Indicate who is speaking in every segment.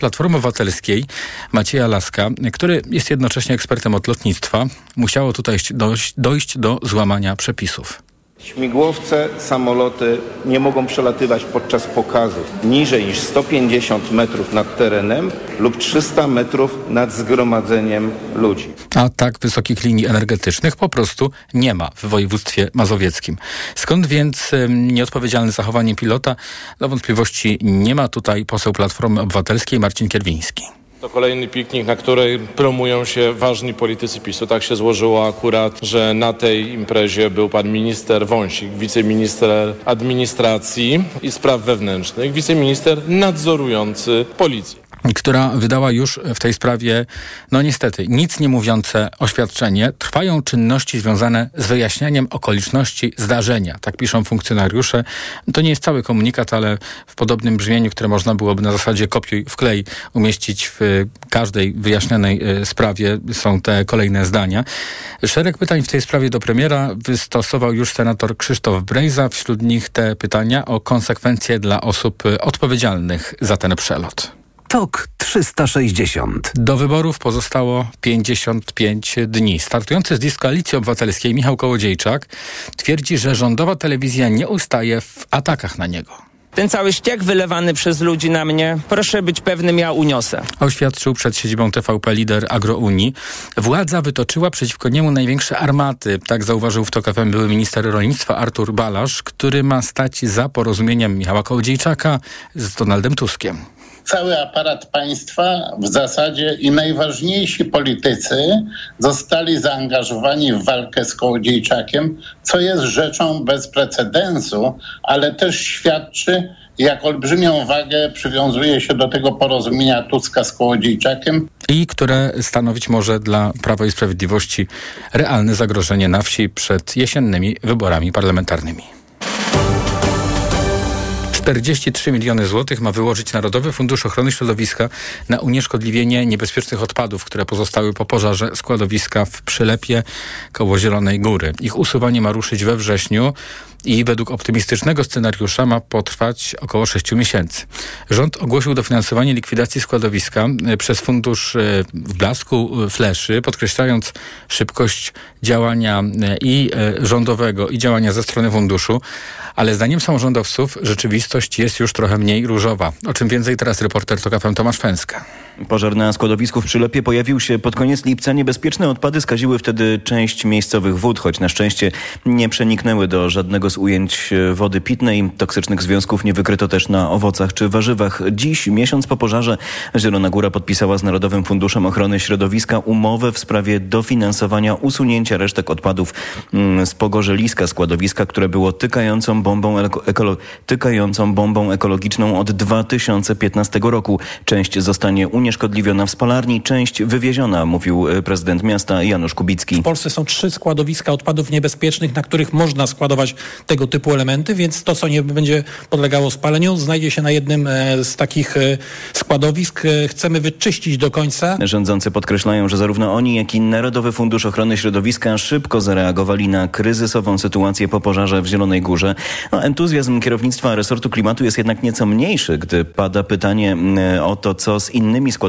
Speaker 1: Platformy Obywatelskiej Macieja Laska, który jest jednocześnie ekspertem od lotnictwa, musiało tutaj dojść, dojść do złamania przepisów.
Speaker 2: Śmigłowce, samoloty nie mogą przelatywać podczas pokazów niżej niż 150 metrów nad terenem lub 300 metrów nad zgromadzeniem ludzi.
Speaker 1: A tak wysokich linii energetycznych po prostu nie ma w województwie mazowieckim. Skąd więc nieodpowiedzialne zachowanie pilota? Do wątpliwości nie ma tutaj poseł Platformy Obywatelskiej Marcin Kierwiński.
Speaker 3: To kolejny piknik, na której promują się ważni politycy PiSu. Tak się złożyło akurat, że na tej imprezie był pan minister Wąsik, wiceminister administracji i spraw wewnętrznych, wiceminister nadzorujący policję
Speaker 1: która wydała już w tej sprawie, no niestety, nic nie mówiące oświadczenie. Trwają czynności związane z wyjaśnianiem okoliczności zdarzenia. Tak piszą funkcjonariusze. To nie jest cały komunikat, ale w podobnym brzmieniu, które można byłoby na zasadzie kopiuj wklej umieścić w każdej wyjaśnionej e, sprawie są te kolejne zdania. Szereg pytań w tej sprawie do premiera wystosował już senator Krzysztof Brejza. Wśród nich te pytania o konsekwencje dla osób odpowiedzialnych za ten przelot.
Speaker 4: TOK 360.
Speaker 1: Do wyborów pozostało 55 dni. Startujący z Koalicji Obywatelskiej Michał Kołodziejczak twierdzi, że rządowa telewizja nie ustaje w atakach na niego.
Speaker 5: Ten cały ściek wylewany przez ludzi na mnie, proszę być pewnym, ja uniosę.
Speaker 1: Oświadczył przed siedzibą TVP lider Agrounii. Władza wytoczyła przeciwko niemu największe armaty. Tak zauważył w TOK FM były minister rolnictwa Artur Balasz, który ma stać za porozumieniem Michała Kołodziejczaka z Donaldem Tuskiem
Speaker 6: cały aparat państwa w zasadzie i najważniejsi politycy zostali zaangażowani w walkę z Kołodziejczakiem, co jest rzeczą bez precedensu, ale też świadczy, jak olbrzymią wagę przywiązuje się do tego porozumienia Tuska z Kołodziejczakiem.
Speaker 1: I które stanowić może dla Prawa i Sprawiedliwości realne zagrożenie na wsi przed jesiennymi wyborami parlamentarnymi. 43 miliony złotych ma wyłożyć Narodowy Fundusz Ochrony Środowiska na unieszkodliwienie niebezpiecznych odpadów, które pozostały po pożarze składowiska w Przylepie koło Zielonej Góry. Ich usuwanie ma ruszyć we wrześniu i według optymistycznego scenariusza ma potrwać około 6 miesięcy. Rząd ogłosił dofinansowanie likwidacji składowiska e, przez Fundusz e, w blasku e, fleszy, podkreślając szybkość działania i rządowego, i działania ze strony funduszu, ale zdaniem samorządowców rzeczywistość jest już trochę mniej różowa. O czym więcej teraz reporter TOK FM Tomasz Fęska.
Speaker 7: Pożar na składowisku w Przylepie pojawił się pod koniec lipca. Niebezpieczne odpady skaziły wtedy część miejscowych wód, choć na szczęście nie przeniknęły do żadnego z ujęć wody pitnej. Toksycznych związków nie wykryto też na owocach czy warzywach. Dziś, miesiąc po pożarze, Zielona Góra podpisała z Narodowym Funduszem Ochrony Środowiska umowę w sprawie dofinansowania usunięcia resztek odpadów mm, z pogorzeliska składowiska, które było tykającą bombą, ekolo- tykającą bombą ekologiczną od 2015 roku. Część zostanie unieszkodliwiona w spalarni, część wywieziona, mówił e, prezydent miasta Janusz Kubicki.
Speaker 8: W Polsce są trzy składowiska odpadów niebezpiecznych, na których można składować tego typu elementy, więc to, co nie będzie podlegało spaleniu, znajdzie się na jednym e, z takich e, składowisk. Chcemy wyczyścić do końca.
Speaker 7: Rządzący podkreślają, że zarówno oni, jak i Narodowy Fundusz Ochrony Środowiska szybko zareagowali na kryzysową sytuację po pożarze w Zielonej Górze. No, entuzjazm kierownictwa resortu klimatu jest jednak nieco mniejszy, gdy pada pytanie o to, co z innymi składowiskami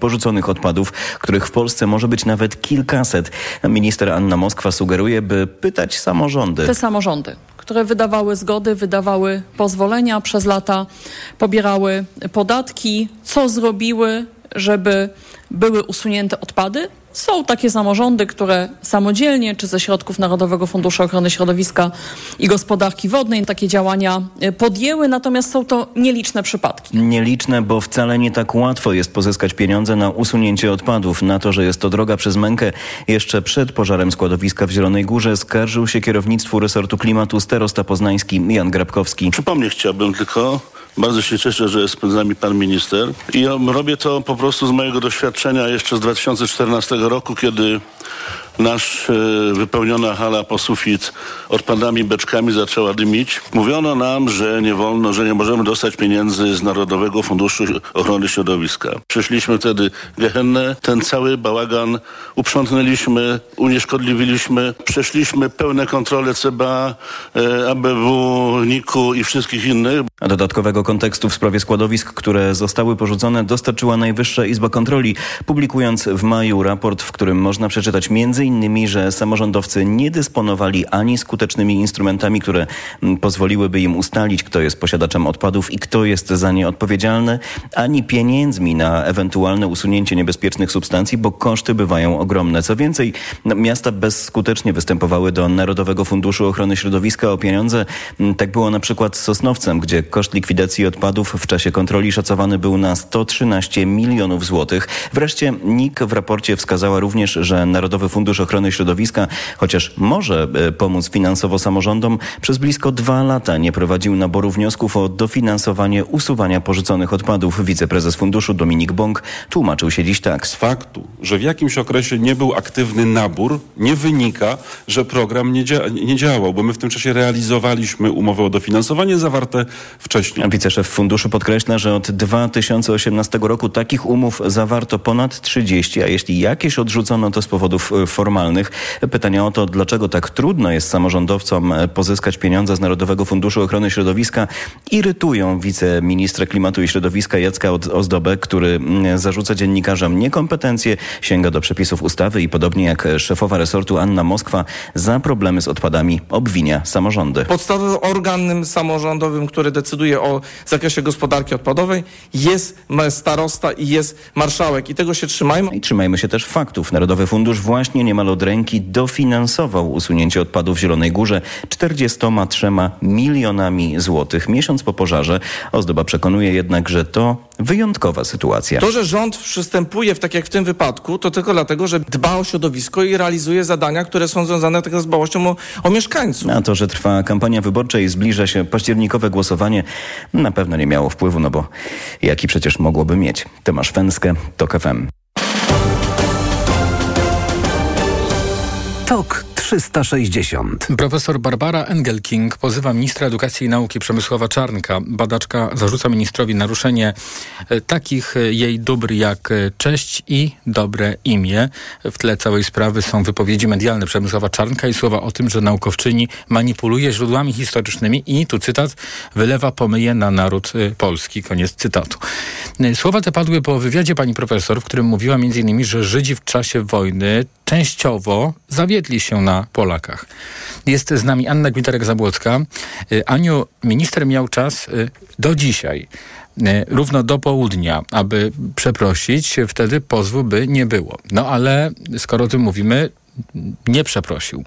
Speaker 7: porzuconych odpadów, których w Polsce może być nawet kilkaset. Minister Anna Moskwa sugeruje, by pytać samorządy.
Speaker 9: Te samorządy które wydawały zgody, wydawały pozwolenia przez lata, pobierały podatki, co zrobiły, żeby były usunięte odpady, są takie samorządy, które samodzielnie czy ze środków Narodowego Funduszu Ochrony Środowiska i Gospodarki Wodnej takie działania e, podjęły, natomiast są to nieliczne przypadki.
Speaker 7: Nieliczne, bo wcale nie tak łatwo jest pozyskać pieniądze na usunięcie odpadów. Na to, że jest to droga przez mękę, jeszcze przed pożarem składowiska w Zielonej Górze skarżył się kierownictwu resortu klimatu starosta poznański Jan Grabkowski.
Speaker 10: Przypomnieć chciałbym tylko, bardzo się cieszę, że jest z nami pan minister. I robię to po prostu z mojego doświadczenia jeszcze z 2014 roku, kiedy nasz e, wypełniona hala po sufit odpadami, beczkami zaczęła dymić. Mówiono nam, że nie wolno, że nie możemy dostać pieniędzy z Narodowego Funduszu Ochrony Środowiska. Przyszliśmy wtedy gehennę, ten cały bałagan uprzątnęliśmy, unieszkodliwiliśmy, przeszliśmy pełne kontrole CBA, e, ABW, NIK-u i wszystkich innych.
Speaker 7: A dodatkowego kontekstu w sprawie składowisk, które zostały porzucone, dostarczyła Najwyższa Izba Kontroli, publikując w maju raport, w którym można przeczytać m.in., że samorządowcy nie dysponowali ani skutecznymi instrumentami, które mm, pozwoliłyby im ustalić, kto jest posiadaczem odpadów i kto jest za nie odpowiedzialny, ani pieniędzmi na ewentualne usunięcie niebezpiecznych substancji, bo koszty bywają ogromne. Co więcej, no, miasta bezskutecznie występowały do Narodowego Funduszu Ochrony Środowiska o pieniądze. Mm, tak było na przykład z Sosnowcem, gdzie koszt likwidacji odpadów w czasie kontroli szacowany był na 113 milionów złotych. Wreszcie NIK w raporcie wskazała również, że Narodowy Fundusz Ochrony Środowiska, chociaż może e, pomóc finansowo samorządom, przez blisko dwa lata nie prowadził naboru wniosków o dofinansowanie usuwania porzuconych odpadów. Wiceprezes funduszu Dominik Bąk tłumaczył się dziś tak.
Speaker 11: Z faktu, że w jakimś okresie nie był aktywny nabór, nie wynika, że program nie, dzia nie działał, bo my w tym czasie realizowaliśmy umowy o dofinansowanie zawarte wcześniej.
Speaker 7: Wiceszef funduszu podkreśla, że od 2018 roku takich umów zawarto ponad 30, a jeśli jakieś odrzucono, to z powodów e, formalnych. Pytania o to, dlaczego tak trudno jest samorządowcom pozyskać pieniądze z Narodowego Funduszu Ochrony Środowiska, irytują wiceministra klimatu i środowiska Jacka Ozdobę, który mm, zarzuca dziennikarzom niekompetencje, sięga do przepisów ustawy i podobnie jak szefowa resortu Anna Moskwa za problemy z odpadami obwinia samorządy.
Speaker 12: Podstawowym organem samorządowym, który decyduje o zakresie gospodarki odpadowej jest starosta i jest marszałek i tego się trzymajmy.
Speaker 7: I trzymajmy się też faktów. Narodowy Fundusz właśnie niemal od ręki dofinansował usunięcie odpadów w Zielonej Górze 43 milionami złotych. Miesiąc po pożarze Ozdoba przekonuje jednak, że to wyjątkowa sytuacja.
Speaker 12: To, że rząd przystępuje w tak jak w tym wypadku, to tylko dlatego, że dba o środowisko i realizuje zadania, które są związane tylko z dbałością o, o mieszkańców.
Speaker 7: A to, że trwa kampania wyborcza i zbliża się październikowe głosowanie, na pewno nie miało wpływu, no bo jaki przecież mogłoby mieć. Tomasz Fęskę, TOK FM.
Speaker 4: TOK 360.
Speaker 1: Profesor Barbara Engelking pozywa ministra edukacji i nauki Przemysława Czarnka. Badaczka zarzuca ministrowi naruszenie e, takich e, jej dóbr jak e, cześć i dobre imię. W tle całej sprawy są wypowiedzi medialne Przemysława Czarnka i słowa o tym, że naukowczyni manipuluje źródłami historycznymi i, tu cytat, wylewa pomyje na naród polski. Koniec cytatu. Słowa te padły po wywiadzie pani profesor, w którym mówiła m.in., że Żydzi w czasie wojny częściowo zawiedli się na Polakach. Jest z nami Anna Gwiterek-Zabłocka. Y, Aniu, minister miał czas y, do dzisiaj, y, równo do południa, aby przeprosić, wtedy pozwu by nie było. No ale skoro o tym mówimy, nie przeprosił.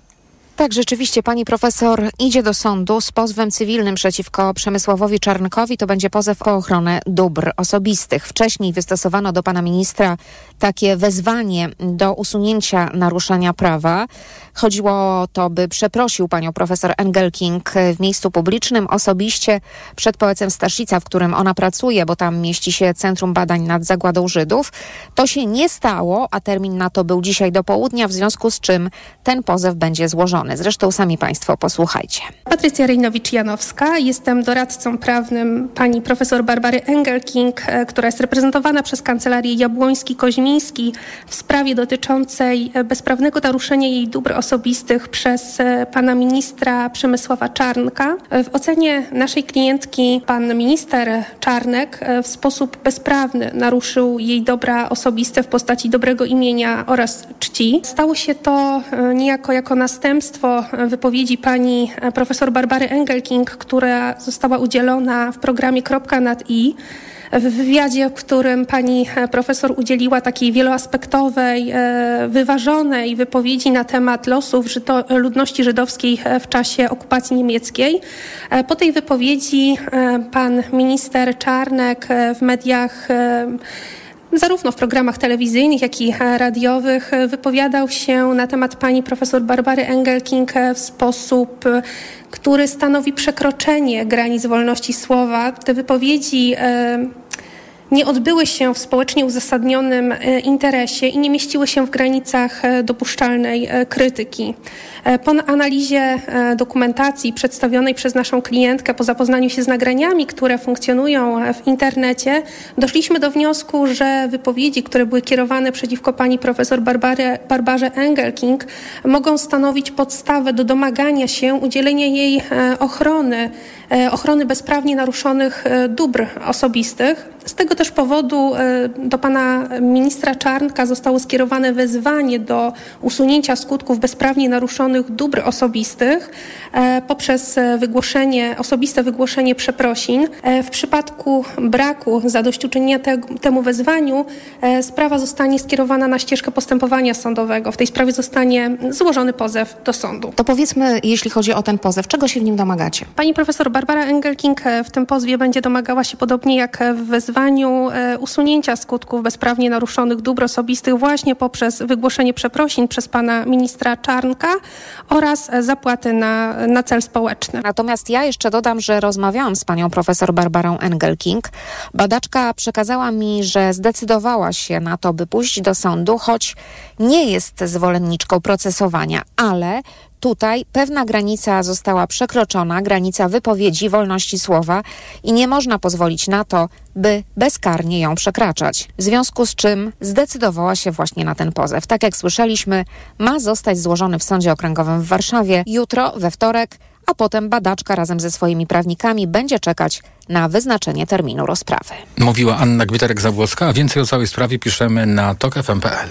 Speaker 13: Tak, rzeczywiście pani profesor idzie do sądu z pozwem cywilnym przeciwko Przemysławowi Czarnkowi. To będzie pozew o ochronę dóbr osobistych. Wcześniej wystosowano do pana ministra takie wezwanie do usunięcia naruszenia prawa. Chodziło o to, by przeprosił panią profesor Engelking w miejscu publicznym osobiście przed poecem Staszica, w którym ona pracuje, bo tam mieści się Centrum Badań nad Zagładą Żydów. To się nie stało, a termin na to był dzisiaj do południa, w związku z czym ten pozew będzie złożony. Zresztą sami państwo posłuchajcie.
Speaker 14: Patrycja Rejnowicz-Janowska, jestem doradcą prawnym pani profesor Barbary Engelking, e, która jest reprezentowana przez Kancelarię Jabłoński-Koźmiński w sprawie dotyczącej e, bezprawnego naruszenia jej dóbr osobistych przez e, pana ministra Przemysława Czarnka. W ocenie naszej klientki pan minister Czarnek w sposób bezprawny naruszył jej dobra osobiste w postaci dobrego imienia oraz czci. Stało się to niejako jako następstwo wypowiedzi pani profesor Barbary Engelking, która została udzielona w programie Kropka nad i w wywiadzie, w którym pani e, profesor udzieliła takiej wieloaspektowej, e, wyważonej wypowiedzi na temat losów Żydo ludności żydowskiej e, w czasie okupacji niemieckiej. Po tej wypowiedzi pan minister Czarnek w mediach zarówno w programach telewizyjnych, jak i radiowych wypowiadał się na temat pani profesor Barbary Engelking w sposób, który stanowi przekroczenie granic wolności słowa. Te wypowiedzi nie odbyły się w społecznie uzasadnionym interesie i nie mieściły się w granicach dopuszczalnej krytyki. Po analizie dokumentacji przedstawionej przez naszą klientkę, po zapoznaniu się z nagraniami, które funkcjonują w internecie, doszliśmy do wniosku, że wypowiedzi, które były kierowane przeciwko pani profesor Barbary, Barbarze Engelking, mogą stanowić podstawę do domagania się udzielenia jej ochrony, ochrony bezprawnie naruszonych dóbr osobistych. Z tego też powodu do pana ministra Czarnka zostało skierowane wezwanie do usunięcia skutków bezprawnie naruszonych dóbr osobistych poprzez wygłoszenie, osobiste wygłoszenie przeprosin. W przypadku braku zadośćuczynienia te, temu wezwaniu sprawa zostanie skierowana na ścieżkę postępowania sądowego. W tej sprawie zostanie złożony pozew do sądu.
Speaker 13: To powiedzmy, jeśli chodzi o ten pozew, czego się w nim domagacie?
Speaker 14: Pani profesor Barbara Engelking w tym pozwie będzie domagała się podobnie jak w wezwaniu usunięcia skutków bezprawnie naruszonych dóbr osobistych właśnie poprzez wygłoszenie przeprosin przez pana ministra Czarnka oraz zapłaty na, na cel społeczny.
Speaker 13: Natomiast ja jeszcze dodam, że rozmawiałam z panią profesor Barbarą Engelking. Badaczka przekazała mi, że zdecydowała się na to, by pójść do sądu, choć nie jest zwolenniczką procesowania, ale tutaj pewna granica została przekroczona, granica wypowiedzi, wolności słowa i nie można pozwolić na to, by bezkarnie ją przekraczać. W związku z czym zdecydowała się właśnie na ten pozew. Tak jak słyszeliśmy, ma zostać złożony w Sądzie Okręgowym w Warszawie jutro, we wtorek, a potem badaczka razem ze swoimi prawnikami będzie czekać na wyznaczenie terminu rozprawy.
Speaker 1: Mówiła Anna Gwiterek-Zabłocka, a więcej o całej sprawie piszemy na tokfm.pl.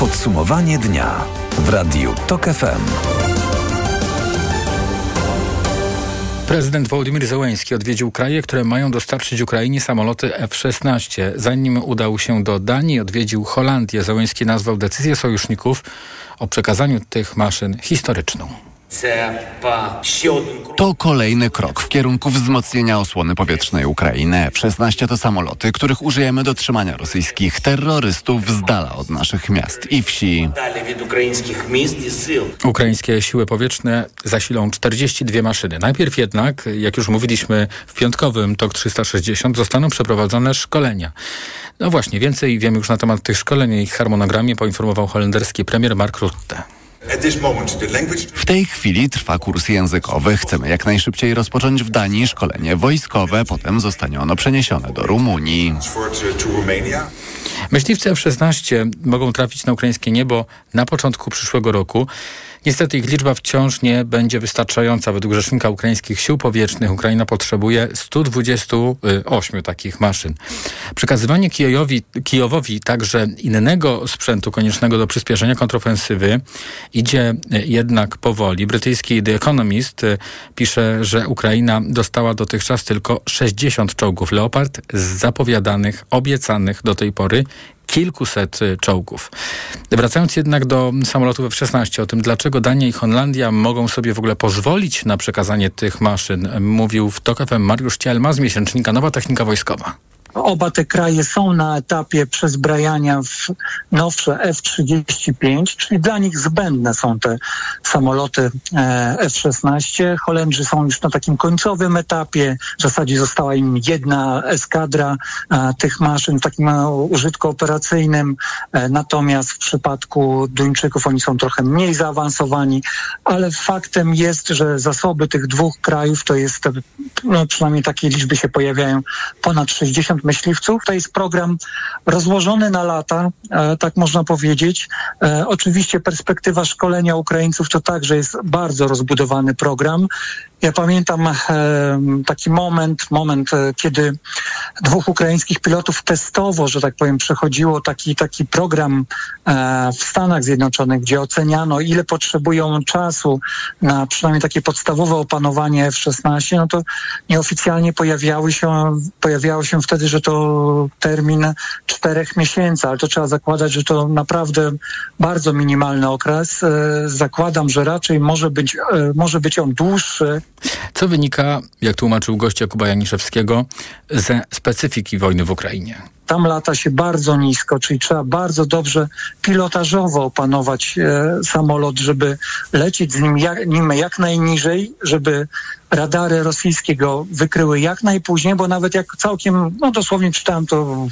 Speaker 4: Podsumowanie dnia w Radiu TOK FM.
Speaker 1: Prezydent Wołodymyr Zełenski odwiedził kraje, które mają dostarczyć Ukrainie samoloty F-16. Zanim udał się do Danii, odwiedził Holandię. Zełenski nazwał decyzję sojuszników o przekazaniu tych maszyn historyczną.
Speaker 15: To kolejny krok w kierunku wzmocnienia osłony powietrznej Ukrainy. F-16 to samoloty, których użyjemy do trzymania rosyjskich terrorystów z dala od naszych miast i wsi.
Speaker 1: Ukraińskie siły powietrzne zasilą 42 maszyny. Najpierw jednak, jak już mówiliśmy w piątkowym TOK 360, zostaną przeprowadzone szkolenia. No właśnie, więcej wiemy już na temat tych szkoleń i ich harmonogramie poinformował holenderski premier Mark Rutte.
Speaker 15: W tej chwili trwa kurs językowy. Chcemy jak najszybciej rozpocząć w Danii szkolenie wojskowe, potem zostanie ono przeniesione do Rumunii.
Speaker 1: Myśliwce F-16 mogą trafić na ukraińskie niebo na początku przyszłego roku. Niestety ich liczba wciąż nie będzie wystarczająca. Według Rzecznika Ukraińskich Sił Powietrznych Ukraina potrzebuje 128 takich maszyn. Przekazywanie Kijowowi, Kijowowi także innego sprzętu koniecznego do przyspieszenia kontrofensywy idzie jednak powoli. Brytyjski The Economist pisze, że Ukraina dostała dotychczas tylko 60 czołgów Leopard z zapowiadanych, obiecanych do tej pory kilkuset y, czołgów. Wracając jednak do samolotów F-16, o tym dlaczego Dania i Holandia mogą sobie w ogóle pozwolić na przekazanie tych maszyn, mówił w TOK FM Mariusz Cielma z miesięcznika Nowa Technika Wojskowa.
Speaker 16: Oba te kraje są na etapie przezbrajania w nowsze F-35, czyli dla nich zbędne są te samoloty e, F-16. Holendrzy są już na takim końcowym etapie. W zasadzie została im jedna eskadra e, tych maszyn w takim e, użytku operacyjnym. Natomiast w przypadku Duńczyków oni są trochę mniej zaawansowani, ale faktem jest, że zasoby tych dwóch krajów to jest, no przynajmniej takie liczby się pojawiają, ponad 60 myśliwców. To jest program rozłożony na lata, e, tak można powiedzieć. E, oczywiście perspektywa szkolenia Ukraińców to także jest bardzo rozbudowany program. Ja pamiętam e, taki moment, moment, e, kiedy dwóch ukraińskich pilotów testowo, że tak powiem, przechodziło taki, taki program e, w Stanach Zjednoczonych, gdzie oceniano, ile potrzebują czasu na przynajmniej takie podstawowe opanowanie F-16, no to nieoficjalnie pojawiały się, pojawiało się wtedy, że to termin czterech miesięcy, ale to trzeba zakładać, że to naprawdę bardzo minimalny okres. Zakładam, że raczej może być, może być on dłuższy,
Speaker 1: co wynika, jak tłumaczył gość Jakuba Janiszewskiego, ze specyfiki wojny w Ukrainie.
Speaker 16: Tam lata się bardzo nisko, czyli trzeba bardzo dobrze pilotażowo opanować e, samolot, żeby lecieć z nim jak, nim jak najniżej, żeby radary rosyjskie go wykryły jak najpóźniej, bo nawet jak całkiem, no dosłownie czytałem to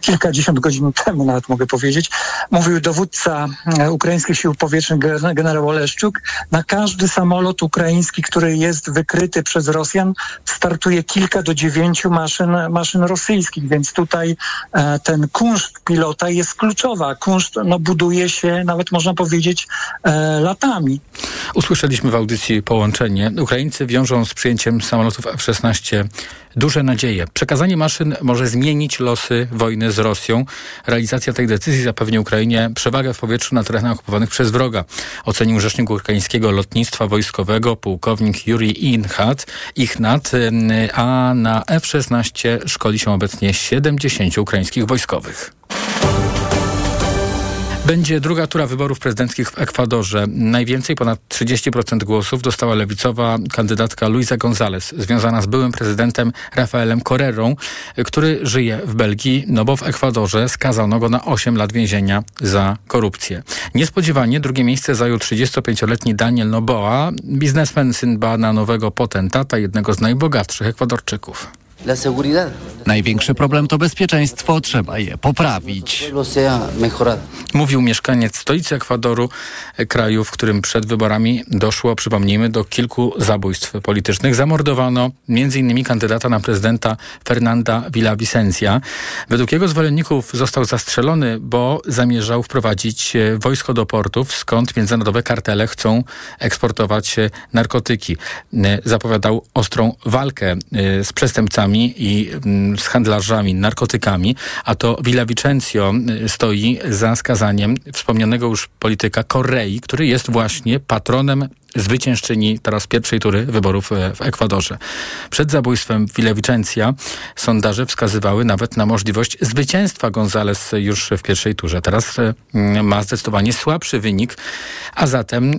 Speaker 16: kilkadziesiąt godzin temu, nawet mogę powiedzieć, mówił dowódca e, ukraińskich sił powietrznych generał Oleszczuk, na każdy samolot ukraiński, który jest wykryty przez Rosjan, startuje kilka do dziewięciu maszyn, maszyn rosyjskich, więc tutaj e, ten kunszt pilota jest kluczowa. Kunszt no, buduje się, nawet można powiedzieć, e, latami.
Speaker 1: Usłyszeliśmy w audycji połączenie. Ukraińcy wiążą z przyjęciem samolotów F-16 duże nadzieje. Przekazanie maszyn może zmienić losy wojny z Rosją. Realizacja tej decyzji zapewni Ukrainie przewagę w powietrzu na terenach okupowanych przez wroga. Ocenił rzecznik ukraińskiego lotnictwa wojskowego pułkownik Yuri Inchat, Ichnat, a na F-16 szkoli się obecnie 70 ukraińskich wojskowych. Będzie druga tura wyborów prezydenckich w Ekwadorze. Najwięcej, ponad 30% głosów dostała lewicowa kandydatka Luisa González, związana z byłym prezydentem Rafaelem Correrą, który żyje w Belgii, no bo w Ekwadorze skazano go na 8 lat więzienia za korupcję. Niespodziewanie drugie miejsce zajął 35-letni Daniel Noboa, biznesmen syn bananowego potentata, jednego z najbogatszych Ekwadorczyków.
Speaker 15: Największy problem to bezpieczeństwo, trzeba je poprawić.
Speaker 1: Mówił mieszkaniec stolicy Ekwadoru, kraju, w którym przed wyborami doszło, przypomnijmy, do kilku zabójstw politycznych. Zamordowano m.in. kandydata na prezydenta Fernanda Villavicencia. Według jego zwolenników został zastrzelony, bo zamierzał wprowadzić wojsko do portów, skąd międzynarodowe kartele chcą eksportować narkotyki. Zapowiadał ostrą walkę z przestępcami i mm, z handlarzami narkotykami, a to Villavicencio y, stoi za skazaniem wspomnianego już polityka Korei, który jest właśnie patronem zwyciężczyni teraz pierwszej tury wyborów e, w Ekwadorze. Przed zabójstwem Villavicencia sondaże wskazywały nawet na możliwość zwycięstwa González już w pierwszej turze. Teraz e, ma zdecydowanie słabszy wynik, a zatem e,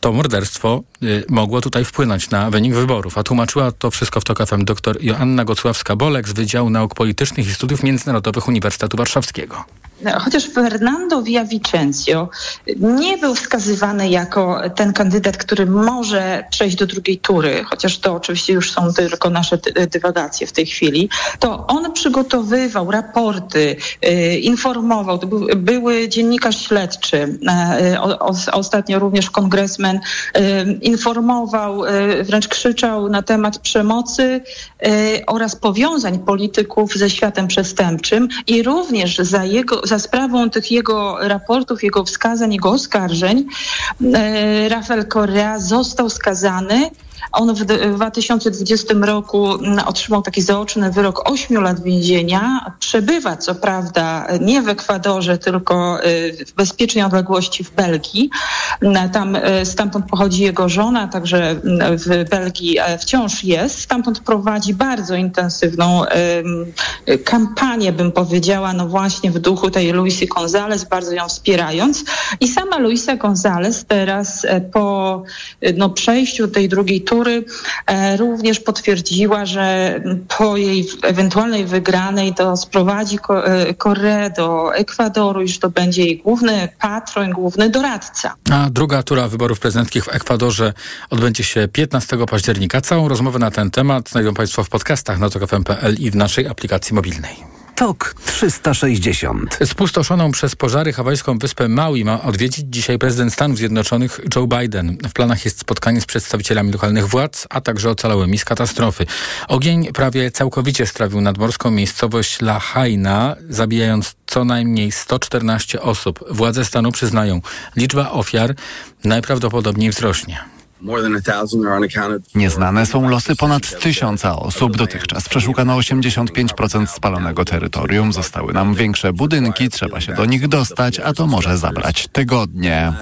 Speaker 1: to morderstwo mogło tutaj wpłynąć na wynik wyborów. A tłumaczyła to wszystko w TOK FM dr Joanna Gocławska-Bolek z Wydziału Nauk Politycznych i Studiów Międzynarodowych Uniwersytetu Warszawskiego
Speaker 17: chociaż Fernando Villavicencio nie był wskazywany jako ten kandydat, który może przejść do drugiej tury, chociaż to oczywiście już są tylko nasze dywagacje w tej chwili, to on przygotowywał raporty, y, informował, to był, były dziennikarz śledczy, y, ostatnio również kongresmen, y, informował, wręcz krzyczał na temat przemocy oraz powiązań polityków ze światem przestępczym i również za jego za sprawą tych jego raportów, jego wskazań, jego oskarżeń e, Rafael Correa został skazany on w 2020 roku mm, otrzymał taki zaoczny wyrok 8 lat więzienia. Przebywa co prawda nie w Ekwadorze, tylko y, w bezpiecznej odległości w Belgii. Tam y, stamtąd pochodzi jego żona, także mm, w Belgii e, wciąż jest. Stamtąd prowadzi bardzo intensywną kampanię, bym powiedziała, no właśnie w duchu tej Luisy González, bardzo ją wspierając. I sama Luisa González teraz e, po no, przejściu tej drugiej tury e, również potwierdziła, że po jej ewentualnej wygranej to sprowadzi e, Koreę do Ekwadoru i że to będzie jej główny patron, główny doradca.
Speaker 1: A druga tura wyborów prezydenckich w Ekwadorze odbędzie się 15 października. Całą rozmowę na ten temat znajdą Państwo w podcastach na i w naszej aplikacji mobilnej.
Speaker 4: TOK 360.
Speaker 1: Spustoszoną przez pożary hawajską wyspę Maui ma odwiedzić dzisiaj prezydent Stanów Zjednoczonych Joe Biden. W planach jest spotkanie z przedstawicielami lokalnych władz, a także ocalałymi z katastrofy. Ogień prawie całkowicie strawił nadmorską miejscowość Lahaina, zabijając co najmniej 114 osób. Władze stanu przyznają, liczba ofiar najprawdopodobniej wzrośnie.
Speaker 15: Nieznane są losy ponad tysiąca osób. Dotychczas przeszukano 85% spalonego terytorium. Zostały nam większe budynki, trzeba się do nich dostać, a to może zabrać tygodnie.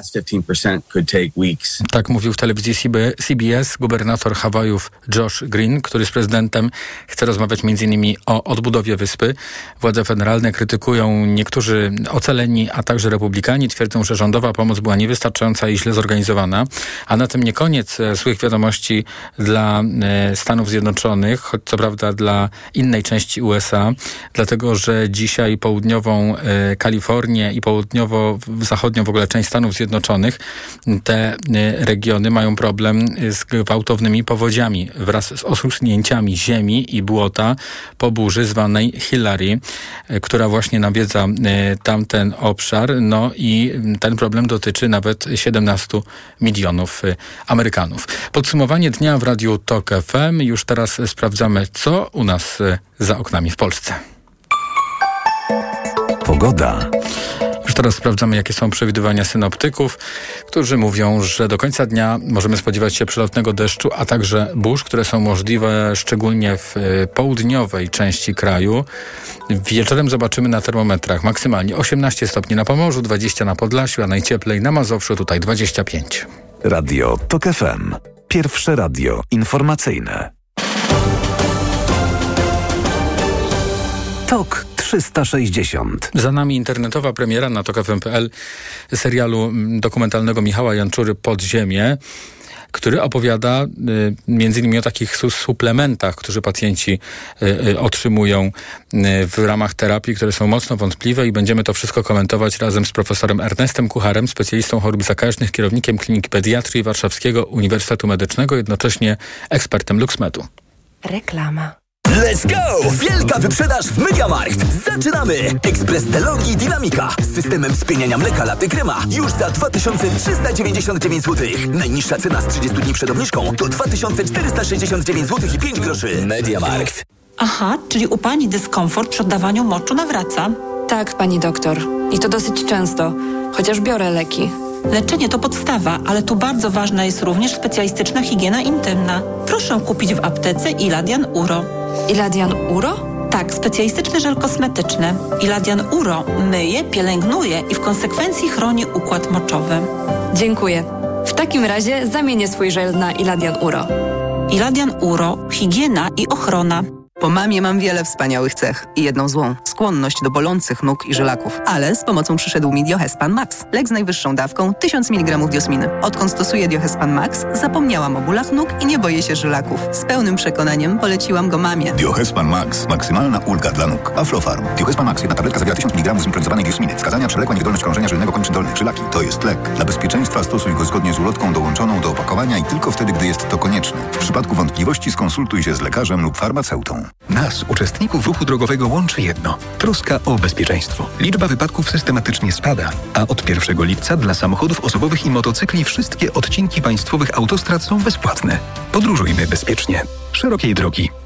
Speaker 1: Tak mówił w telewizji CBS gubernator Hawajów Josh Green, który z prezydentem chce rozmawiać m.in. o odbudowie wyspy. Władze federalne krytykują niektórzy ocaleni, a także republikani. Twierdzą, że rządowa pomoc była niewystarczająca i źle zorganizowana. A na tym nie koniec koniec e, złych wiadomości dla e, Stanów Zjednoczonych, choć co prawda dla innej części USA, dlatego że dzisiaj południową e, Kalifornię i południowo-zachodnią w ogóle część Stanów Zjednoczonych, te regiony mają problem z gwałtownymi powodziami wraz z osusnięciami ziemi i błota po burzy zwanej Hillary, która właśnie nawiedza tamten obszar. No i ten problem dotyczy nawet 17 milionów Amerykanów. Podsumowanie dnia w Radiu TOK FM. Już teraz sprawdzamy, co u nas e, za oknami w Polsce.
Speaker 18: Pogoda.
Speaker 1: Już teraz sprawdzamy, jakie są przewidywania synoptyków, którzy mówią, że do końca dnia możemy spodziewać się przelotnego deszczu, a także burz, które są możliwe szczególnie w e, południowej części kraju. Wieczorem zobaczymy na termometrach maksymalnie 18 stopni na Pomorzu, 20 na Podlasiu, a najcieplej na Mazowszu tutaj 25.
Speaker 18: Radio TOK FM. Pierwsze radio informacyjne. TOK 360.
Speaker 1: Za nami internetowa premiera na TOK.fm.pl serialu mm, dokumentalnego Michała Janczury Podziemie który opowiada y, między innymi o takich suplementach, które pacjenci y, y, otrzymują w ramach terapii, które są mocno wątpliwe i będziemy to wszystko komentować razem z profesorem Ernestem Kucharem, specjalistą chorób zakaźnych, kierownikiem Kliniki Pediatrii Warszawskiego Uniwersytetu Medycznego, jednocześnie ekspertem LuxMedu.
Speaker 19: Reklama. Let's go! Wielka wyprzedaż w MediaMarkt. Zaczynamy! Ekspres DeLonghi Dynamika z systemem spieniania mleka laty krema już za 2399 zł. Najniższa cena z 30 dni przed obniżką to 2469 zł i 5 groszy. MediaMarkt.
Speaker 20: Aha, czyli u pani dyskomfort przy oddawaniu moczu nawraca?
Speaker 21: Tak, pani doktor. I to dosyć często, chociaż biorę leki.
Speaker 20: Leczenie to podstawa, ale tu bardzo ważna jest również specjalistyczna higiena intymna. Proszę kupić w aptece Iladian Uro.
Speaker 21: Iladian Uro?
Speaker 20: Tak, specjalistyczny żel kosmetyczny. Iladian Uro myje, pielęgnuje i w konsekwencji chroni układ moczowy.
Speaker 21: Dziękuję. W takim razie zamienię swój żel na Iladian Uro.
Speaker 20: Iladian Uro, higiena i ochrona.
Speaker 22: Po mamie mam wiele wspaniałych cech i jedną złą – skłonność do bolących nóg i żylaków. Ale z pomocą przyszedł mi Diohespan Max. Lek z najwyższą dawką 1000 mg diosminy. Odkąd stosuję Diohespan Max, zapomniałam o bólach nóg i nie boję się żylaków. Z pełnym przekonaniem poleciłam go mamie.
Speaker 23: Diohespan Max. Maksymalna ulga dla nóg. Aflofarm. Diohespan Max. Jedna tabletka zawiera 1000 mg zimpronizowanej diosminy. Wskazania przewlekła niewydolność krążenia żylnego kończyn dolnych. Żylaki. To jest lek. Dla bezpieczeństwa stosuj go zgodnie z ulotką dołączoną do opakowania i tylko wtedy, gdy jest to konieczne. W przypadku wątpliwości skonsultuj się z lekarzem lub farmaceutą.
Speaker 24: Nas, uczestników ruchu drogowego, łączy jedno troska o bezpieczeństwo. Liczba wypadków systematycznie spada, a od 1 lipca dla samochodów osobowych i motocykli wszystkie odcinki państwowych autostrad są bezpłatne. Podróżujmy bezpiecznie. Szerokiej drogi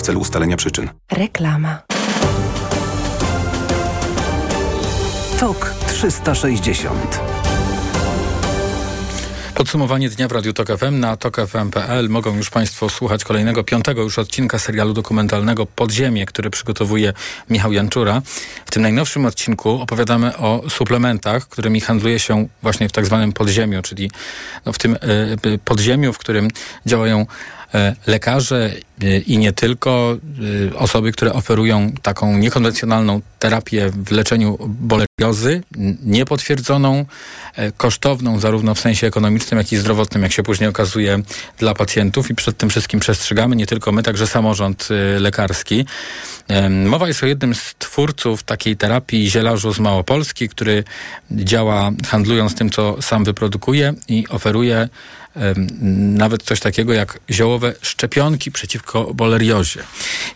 Speaker 25: w celu ustalenia przyczyn.
Speaker 19: Reklama.
Speaker 18: TOK 360.
Speaker 1: Podsumowanie dnia w Radiu Tok FM na tokfm.pl mogą już Państwo słuchać kolejnego, piątego już odcinka serialu dokumentalnego Podziemie, który przygotowuje Michał Janczura. W tym najnowszym odcinku opowiadamy o suplementach, którymi handluje się właśnie w tak zwanym podziemiu, czyli no w tym y, podziemiu, w którym działają E, lekarze e, i nie tylko, e, osoby, które oferują taką niekonwencjonalną terapię w leczeniu boleriozy, niepotwierdzoną, kosztowną zarówno w sensie ekonomicznym, jak i zdrowotnym, jak się później okazuje dla pacjentów i przed tym wszystkim przestrzegamy, nie tylko my, także samorząd lekarski. Mowa jest o jednym z twórców takiej terapii zielarzu z Małopolski, który działa handlując tym, co sam wyprodukuje i oferuje nawet coś takiego jak ziołowe szczepionki przeciwko boleriozie.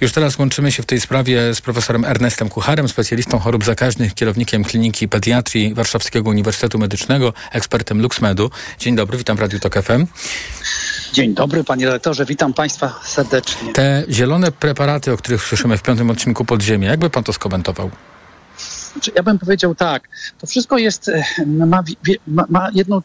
Speaker 1: Już teraz łączymy się w tej sprawie z profesorem Ernestem Kucharem, specjalistą chorób zakaźnych, kierownikiem Kliniki Pediatrii Warszawskiego Uniwersytetu Medycznego, ekspertem LuxMedu. Dzień dobry, witam w Radiu Tok FM.
Speaker 26: Dzień dobry, panie redaktorze, witam państwa serdecznie.
Speaker 1: Te zielone preparaty, o których słyszymy w piątym odcinku Podziemia, jakby pan to skomentował?
Speaker 26: Znaczy, ja bym powiedział tak, to wszystko jest, e, ma, ma, jedną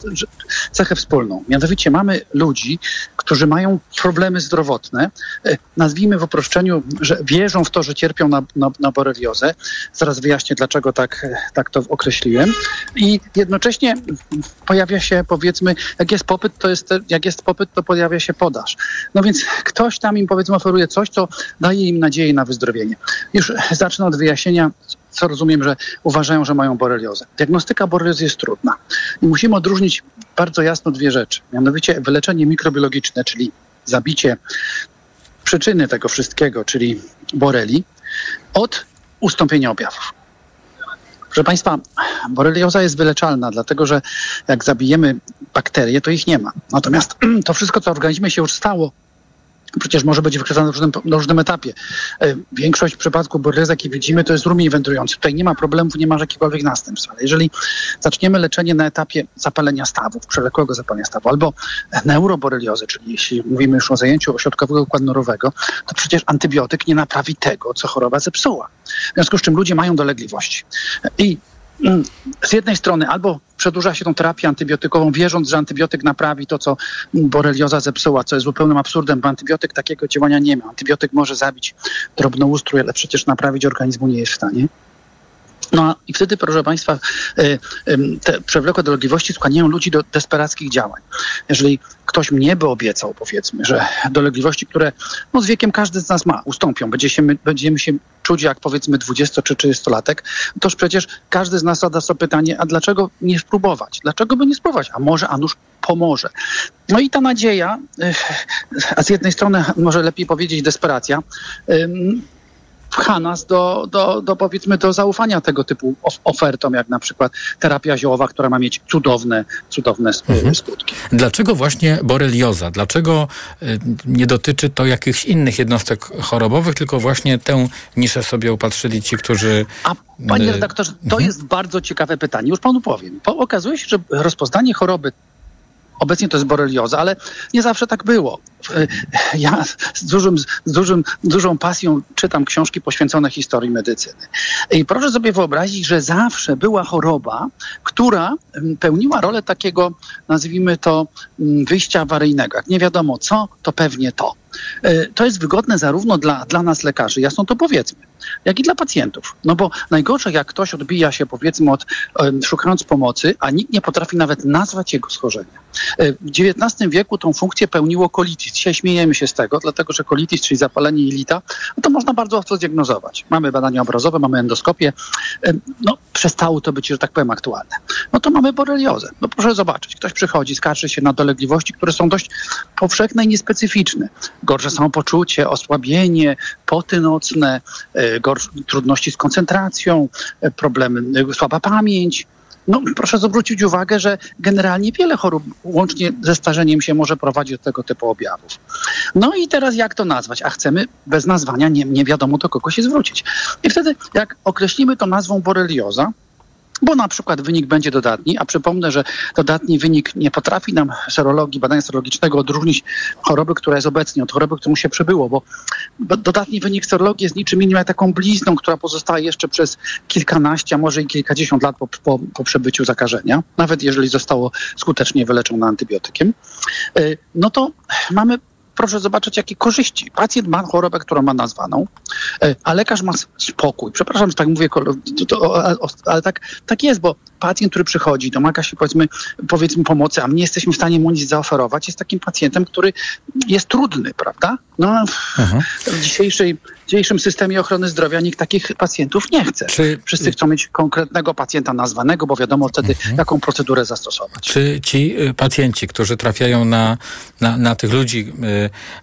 Speaker 26: cechę wspólną. Mianowicie mamy ludzi, którzy mają problemy zdrowotne, e, nazwijmy w uproszczeniu, że wierzą w to, że cierpią na, na, na boreliozę. Zaraz wyjaśnię, dlaczego tak, tak to określiłem. I jednocześnie pojawia się, powiedzmy, jak jest popyt, to jest, jak jest popyt, to pojawia się podaż. No więc ktoś tam im, powiedzmy, oferuje coś, co daje im nadzieję na wyzdrowienie. Już zacznę od wyjaśnienia, co rozumiem, że uważają, że mają boreliozę. Diagnostyka boreliozy jest trudna i musimy odróżnić bardzo jasno dwie rzeczy. Mianowicie wyleczenie mikrobiologiczne, czyli zabicie przyczyny tego wszystkiego, czyli boreli, od ustąpienia objawów. Proszę Państwa, borelioza jest wyleczalna, dlatego że jak zabijemy bakterie, to ich nie ma. Natomiast to wszystko, co w organizmie się już stało, przecież może być wykrywane na różnym, na różnym etapie. E, większość przypadków boreliozy, jakie widzimy, to jest rumień wędrujący. Tutaj nie ma problemów, nie ma jakichkolwiek następstw. Ale jeżeli zaczniemy leczenie na etapie zapalenia stawów, przewlekłego zapalenia stawu, albo neuroboreliozy, czyli jeśli mówimy już o zajęciu ośrodkowego układu nerwowego, to przecież antybiotyk nie naprawi tego, co choroba zepsuła. W związku z czym ludzie mają dolegliwości. I mm, z jednej strony albo przedłuża się tą terapię antybiotykową, wierząc, że antybiotyk naprawi to, co borelioza zepsuła, co jest zupełnym absurdem, bo antybiotyk takiego działania nie ma. Antybiotyk może zabić drobnoustrój, ale przecież naprawić organizmu nie jest w stanie. No i wtedy, proszę Państwa, e, te przewlekłe dolegliwości skłaniają ludzi do desperackich działań. Jeżeli ktoś mnie by obiecał, powiedzmy, że dolegliwości, które no, z wiekiem każdy z nas ma, ustąpią, będzie się, będziemy się czuć jak powiedzmy 20 czy 30-latek, toż przecież każdy z nas zada sobie pytanie, a dlaczego nie spróbować? Dlaczego by nie spróbować? A może, a nuż pomoże. No i ta nadzieja, e, a z jednej strony może lepiej powiedzieć desperacja, pcha nas do, do, do powiedzmy do zaufania tego typu ofertom, jak na przykład terapia ziołowa, która ma mieć cudowne, cudowne mhm. skutki.
Speaker 1: Dlaczego właśnie borelioza? Dlaczego y, nie dotyczy to jakichś innych jednostek chorobowych, tylko właśnie tę niszę sobie upatrzyli ci, którzy...
Speaker 26: A panie y, redaktorze, to mhm. jest bardzo ciekawe pytanie. Już panu powiem. Po, okazuje się, że rozpoznanie choroby Obecnie to jest borelioza, ale nie zawsze tak było. Ja z, dużym, z dużym, dużą pasją czytam książki poświęcone historii medycyny. I proszę sobie wyobrazić, że zawsze była choroba, która mm, pełniła rolę takiego, nazwijmy to, mm, wyjścia awaryjnego. Jak nie wiadomo co, to pewnie to. E, to jest wygodne zarówno dla, dla nas lekarzy, jasno to powiedzmy, jak i dla pacjentów. No bo najgorsze, jak ktoś odbija się, powiedzmy, od, szukając pomocy, a nikt nie potrafi nawet nazwać jego schorzenia. E, w XIX wieku tą funkcję pełniło kolitis. Dzisiaj śmiejemy się z tego, dlatego że kolitis, czyli zapalenie jelita, no to można bardzo łatwo zdiagnozować. Mamy badania obrazowe, mamy endoskopię. No, przestało to być, że tak powiem, aktualne. No to mamy boreliozę. No proszę zobaczyć, ktoś przychodzi, skarży się na dolegliwości, które są dość powszechne i niespecyficzne gorsze samopoczucie, osłabienie, poty nocne, e, trudności z koncentracją, e, problemy, e, słaba pamięć. No, proszę zwrócić uwagę, że generalnie wiele chorób, łącznie ze starzeniem się, może prowadzić do tego typu objawów. No i teraz jak to nazwać? A chcemy bez nazwania, nie, nie wiadomo do kogo się zwrócić. I wtedy, jak określimy to nazwą borelioza, bo na przykład wynik będzie dodatni, a przypomnę, że dodatni wynik nie potrafi nam serologii, badania serologicznego odróżnić choroby, która jest obecnie od choroby, którą się przybyło, bo dodatni wynik serologii jest niczym innym jak taką blizną, która pozostaje jeszcze przez kilkanaście, a może i kilkadziesiąt lat po, po, po przebyciu zakażenia, nawet jeżeli zostało skutecznie wyleczone antybiotykiem, y, no to mamy proszę zobaczyć, jakie korzyści. Pacjent ma chorobę, którą ma nazwaną, e, a lekarz ma spokój. Przepraszam, że tak mówię, ale tak, tak jest, bo pacjent, który przychodzi, domaga się powiedzmy, powiedzmy pomocy, a my nie jesteśmy w stanie mu nic zaoferować, jest takim pacjentem, który jest trudny, prawda? No, w dzisiejszej, dzisiejszym systemie ochrony zdrowia nikt takich pacjentów nie chce. Czy... Wszyscy chcą mieć konkretnego pacjenta nazwanego, bo wiadomo wtedy, mhm. jaką procedurę zastosować.
Speaker 1: Czy ci y, pacjenci, którzy trafiają na, na, na tych ludzi,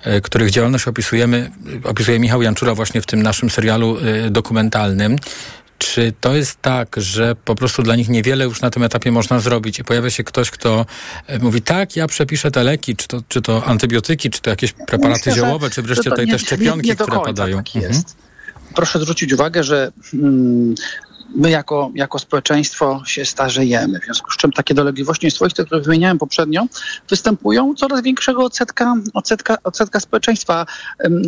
Speaker 1: y, y, których działalność opisujemy, opisuje Michał Janczura właśnie w tym naszym serialu dokumentalnym, czy to jest tak, że po prostu dla nich niewiele już na tym etapie można zrobić i pojawia się ktoś, kto e, mówi tak, ja przepiszę te leki, czy to, czy to antybiotyki, czy to jakieś preparaty Myślę, ziołowe, czy wreszcie tutaj nie, te szczepionki, nie, nie które padają. Tak
Speaker 26: jest. Mhm. Proszę zwrócić uwagę, że hmm, my jako, jako społeczeństwo się starzejemy, w związku z czym takie dolegliwości swoiste, które wymieniałem poprzednio, występują coraz większego odsetka, odsetka, odsetka społeczeństwa.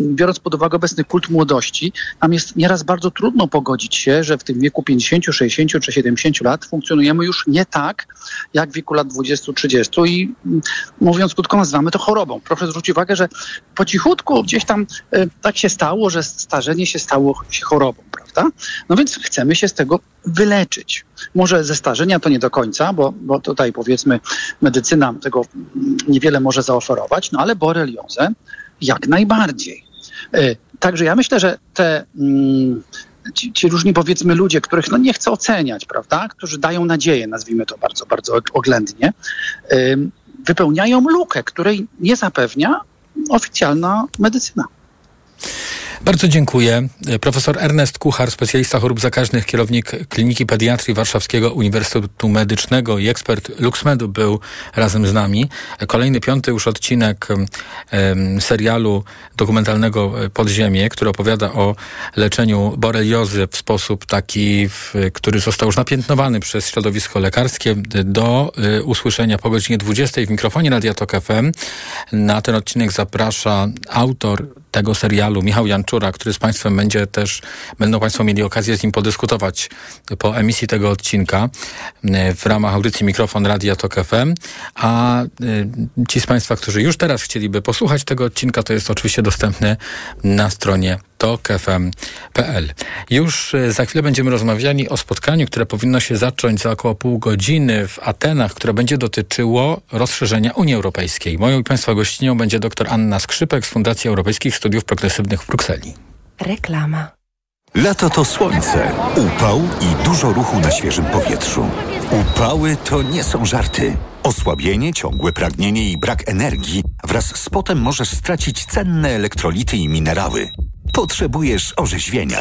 Speaker 26: Biorąc pod uwagę obecny kult młodości, nam jest nieraz bardzo trudno pogodzić się, że w tym wieku 50, 60 czy 70 lat funkcjonujemy już nie tak, jak w wieku lat 20-30 i mm, mówiąc krótko, nazywamy to chorobą. Proszę zwrócić uwagę, że po cichutku gdzieś tam e, tak się stało, że starzenie się stało się chorobą, prawda? No więc chcemy się z tego wyleczyć. Może ze starzenia to nie do końca, bo, bo tutaj powiedzmy medycyna tego niewiele może zaoferować, no ale boreliozę jak najbardziej. E, także ja myślę, że te mm, ci, ci, różni powiedzmy ludzie, których no nie chcę oceniać, prawda, którzy dają nadzieję, nazwijmy to bardzo, bardzo oględnie, wypełniają lukę, której nie zapewnia oficjalna medycyna.
Speaker 1: Bardzo dziękuję. Profesor Ernest Kuchar, specjalista chorób zakaźnych, kierownik Kliniki Pediatrii Warszawskiego Uniwersytetu Medycznego i ekspert LuxMedu był razem z nami. Kolejny, piąty już odcinek serialu dokumentalnego Podziemie, który opowiada o leczeniu boreliozy w sposób taki, który został już napiętnowany przez środowisko lekarskie. Do y, usłyszenia po godzinie 20 w mikrofonie Radia Tok FM. Na ten odcinek zaprasza autor tego serialu, Michał Janczura, który z Państwem będzie też, będą Państwo mieli okazję z nim podyskutować po emisji tego odcinka e, w ramach audycji Mikrofon Radia Tok FM. A e, ci z Państwa, którzy już teraz chcieliby posłuchać tego odcinka, to jest oczywiście dostępny na stronie tokfm.pl. Już e, za chwilę będziemy rozmawiali o spotkaniu, które powinno się zacząć za około pół godziny w Atenach, które będzie dotyczyło rozszerzenia Unii Europejskiej. Moją i Państwa gościnią będzie dr Anna Skrzypek z Fundacji Europejskich Studiów Progresywnych w Brukseli.
Speaker 27: Reklama.
Speaker 25: Lato to słońce, upał i dużo ruchu na świeżym powietrzu. Upały to nie są żarty. Osłabienie, ciągłe pragnienie i brak energii wraz z potem możesz stracić cenne elektrolity i minerały. Potrzebujesz orzeźwienia.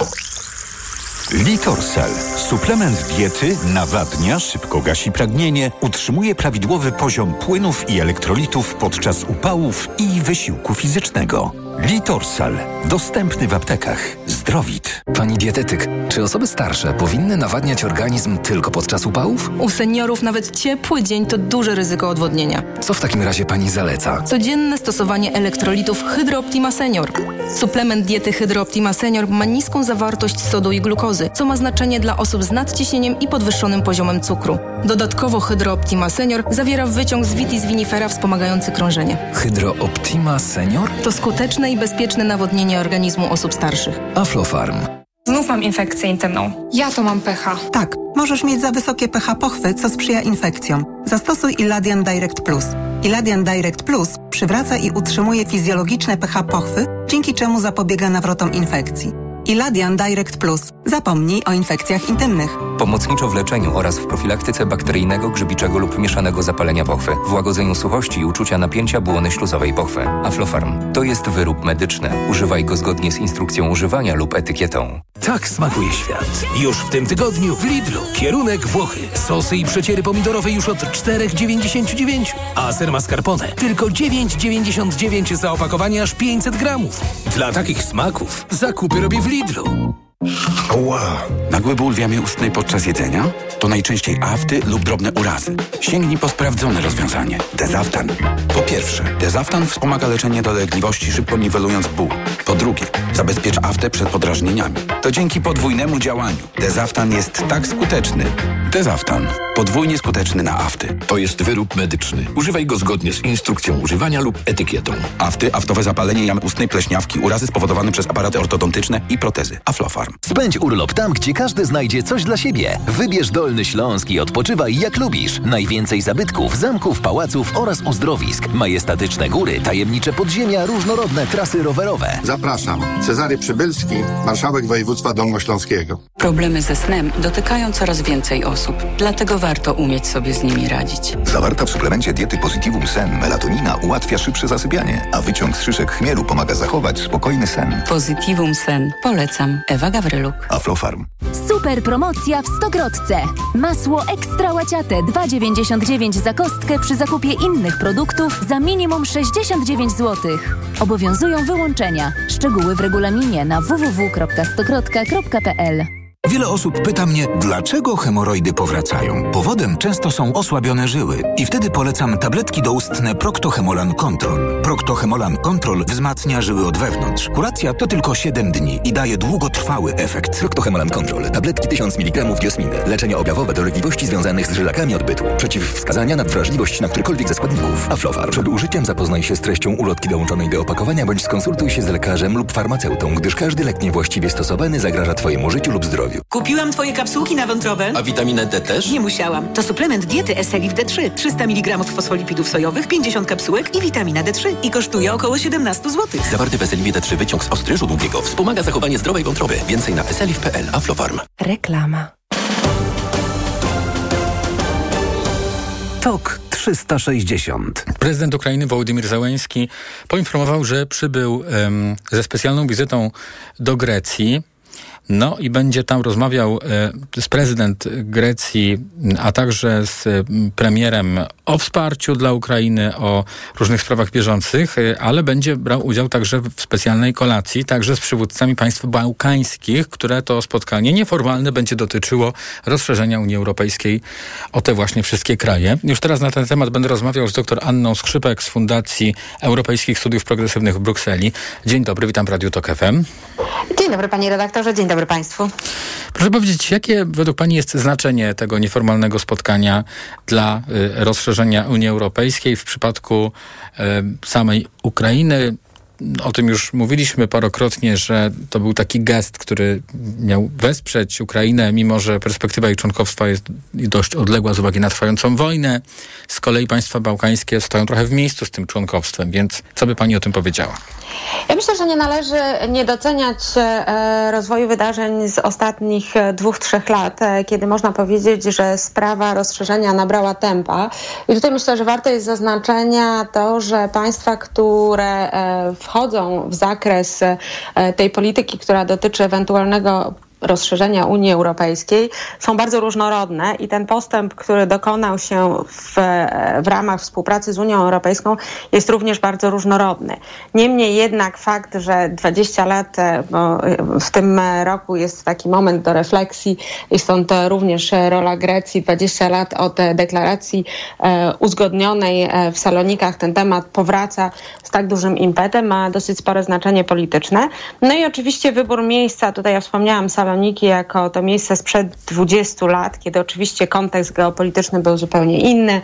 Speaker 25: Litorsal. Suplement diety nawadnia, szybko gasi pragnienie, utrzymuje prawidłowy poziom płynów i elektrolitów podczas upałów i wysiłku fizycznego. Litorsal. Dostępny w aptekach. Zdrowit.
Speaker 28: Pani dietetyk, czy osoby starsze powinny nawadniać organizm tylko podczas upałów?
Speaker 29: U seniorów nawet ciepły dzień to duże ryzyko odwodnienia.
Speaker 28: Co w takim razie pani zaleca?
Speaker 29: Codzienne stosowanie elektrolitów Hydrooptima Senior. Suplement diety Hydrooptima Senior ma niską zawartość sodu i glukozy, co ma znaczenie dla osób z nadciśnieniem i podwyższonym poziomem cukru. Dodatkowo Hydrooptima Senior zawiera wyciąg z vitis vinifera wspomagający krążenie.
Speaker 28: Hydrooptima Senior?
Speaker 29: To skuteczne i bezpieczne nawodnienie organizmu osób starszych.
Speaker 28: Aflofarm.
Speaker 30: Znów mam infekcję intymną. Ja to mam pH.
Speaker 22: Tak, możesz mieć za wysokie pH pochwy, co sprzyja infekcjom. Zastosuj Iladian Direct Plus. Iladian Direct Plus przywraca i utrzymuje fizjologiczne pH pochwy, dzięki czemu zapobiega nawrotom infekcji. Iladian Direct Plus. Zapomnij o infekcjach intymnych.
Speaker 31: Pomocniczo w leczeniu oraz w profilaktyce bakteryjnego, grzybiczego lub mieszanego zapalenia pochwy, w łagodzeniu suchości i uczucia napięcia błony śluzowej pochwy. Aflofarm to jest wyrób medyczny. Używaj go zgodnie z instrukcją używania lub etykietą.
Speaker 32: Tak smakuje świat. Już w tym tygodniu w Lidlu. Kierunek Włochy. Sosy i przeciery pomidorowe już od 4,99. A ser mascarpone tylko 9,99 za opakowanie aż 500 gramów. Dla takich smaków zakupy robię w Lidlu. Lidlu.
Speaker 33: Ła! Nagły ból w jamie ustnej podczas jedzenia? To najczęściej afty lub drobne urazy. Sięgnij po sprawdzone rozwiązanie. Dezaftan. Po pierwsze, Dezaftan wspomaga leczenie dolegliwości, szybko niwelując ból. Po drugie, zabezpiecz aftę przed podrażnieniami. To dzięki podwójnemu działaniu. Dezaftan jest tak skuteczny. Dezaftan. Podwójnie skuteczny na afty.
Speaker 32: To jest wyrób medyczny. Używaj go zgodnie z instrukcją używania lub etykietą.
Speaker 33: Afty, aftowe zapalenie jamy ustnej, pleśniawki, urazy spowodowane przez aparaty ortodontyczne i protezy. Aflofarm.
Speaker 19: Spędź urlop tam, gdzie każdy znajdzie coś dla siebie. Wybierz Dolny Śląsk i odpoczywaj jak lubisz. Najwięcej zabytków, zamków, pałaców oraz uzdrowisk. Majestatyczne góry, tajemnicze podziemia, różnorodne trasy rowerowe.
Speaker 34: Zapraszam. Cezary Przybylski, marszałek województwa dolnośląskiego.
Speaker 35: Problemy ze snem dotykają coraz więcej osób. Dlatego warto umieć sobie z nimi radzić.
Speaker 23: Zawarta w suplemencie diety Positivum Sen melatonina ułatwia szybsze zasypianie, a wyciąg z szyszek chmielu pomaga zachować spokojny sen.
Speaker 35: Positivum Sen. Polecam. Ewa Gawryluk.
Speaker 23: Aflofarm.
Speaker 36: Super promocja w Stokrotce. Masło ekstra łaciate 2,99 za kostkę przy zakupie innych produktów za minimum 69 zł. Obowiązują wyłączenia. Szczegóły w regulaminie na www.stokrotka.pl
Speaker 25: Wiele osób pyta mnie, dlaczego hemoroidy powracają. Powodem często są osłabione żyły i wtedy polecam tabletki doustne Proctohemolan Control. Proctohemolan Control wzmacnia żyły od wewnątrz. Kuracja to tylko 7 dni i daje długotrwały efekt.
Speaker 19: Proctohemolan Control. Tabletki 1000 mg diosminy. Leczenie objawowe dolegliwości związanych z żylakami odbytu. Przeciwwskazania na wrażliwość na którykolwiek ze składników. Aflofar. Przed użyciem zapoznaj się z treścią ulotki dołączonej do opakowania bądź skonsultuj się z lekarzem lub farmaceutą, gdyż każdy lek niewłaściwie stosowany zagraża Twojemu życiu lub zdrowiu.
Speaker 27: Kupiłam twoje kapsułki na wątrobę.
Speaker 19: A witaminę D też?
Speaker 27: Nie musiałam. To suplement diety Eselif D3. 300 mg fosfolipidów sojowych, 50 kapsułek i witamina D3. I kosztuje około 17 zł.
Speaker 19: Zawarty w Eseliwie D3 wyciąg z ostryżu długiego wspomaga zachowanie zdrowej wątroby. Więcej na eselif.pl. Aflofarm.
Speaker 36: Reklama.
Speaker 4: TOK 360.
Speaker 1: Prezydent Ukrainy Wołodymyr Załęski poinformował, że przybył em, ze specjalną wizytą do Grecji. No i będzie tam rozmawiał e, z prezydent Grecji, a także z e, premierem o wsparciu dla Ukrainy, o różnych sprawach bieżących, e, ale będzie brał udział także w specjalnej kolacji, także z przywódcami państw bałkańskich, które to spotkanie nieformalne będzie dotyczyło rozszerzenia Unii Europejskiej o te właśnie wszystkie kraje. Już teraz na ten temat będę rozmawiał z dr Anną Skrzypek z Fundacji Europejskich Studiów Progresywnych w Brukseli. Dzień dobry, witam w Radiu Tok FM.
Speaker 37: Dzień dobry panie redaktorze, dzień dobry państwu.
Speaker 1: Proszę powiedzieć, jakie według Pani jest znaczenie tego nieformalnego spotkania dla y, rozszerzenia Unii Europejskiej w przypadku y, samej Ukrainy? O tym już mówiliśmy parokrotnie, że to był taki gest, który miał wesprzeć Ukrainę, mimo że perspektywa jej członkostwa jest dość odległa z uwagi na trwającą wojnę. Z kolei państwa bałkańskie stoją trochę w miejscu z tym członkowstwem, więc co by Pani o tym powiedziała?
Speaker 37: Ja myślę, że nie należy nie doceniać e, rozwoju wydarzeń z ostatnich e, dwóch, trzech lat, e, kiedy można powiedzieć, że sprawa rozszerzenia nabrała tempa. I tutaj myślę, że warte jest zaznaczenia to, że państwa, które wchodzą w zakres tej polityki, która dotyczy ewentualnego rozszerzenia Unii Europejskiej są bardzo różnorodne i ten postęp, który dokonał się w, w ramach współpracy z Unią Europejską jest również bardzo różnorodny. Niemniej jednak fakt, że 20 lat, e, bo w tym roku jest taki moment do refleksji i stąd również rola Grecji, 20 lat od deklaracji e, uzgodnionej e, w Salonikach, ten temat powraca z tak dużym impetem, ma dosyć spore znaczenie polityczne. No i oczywiście wybór miejsca, tutaj ja wspomniałam Saloniki, Saloniki jako to miejsce sprzed 20 lat, kiedy oczywiście kontekst geopolityczny był zupełnie inny.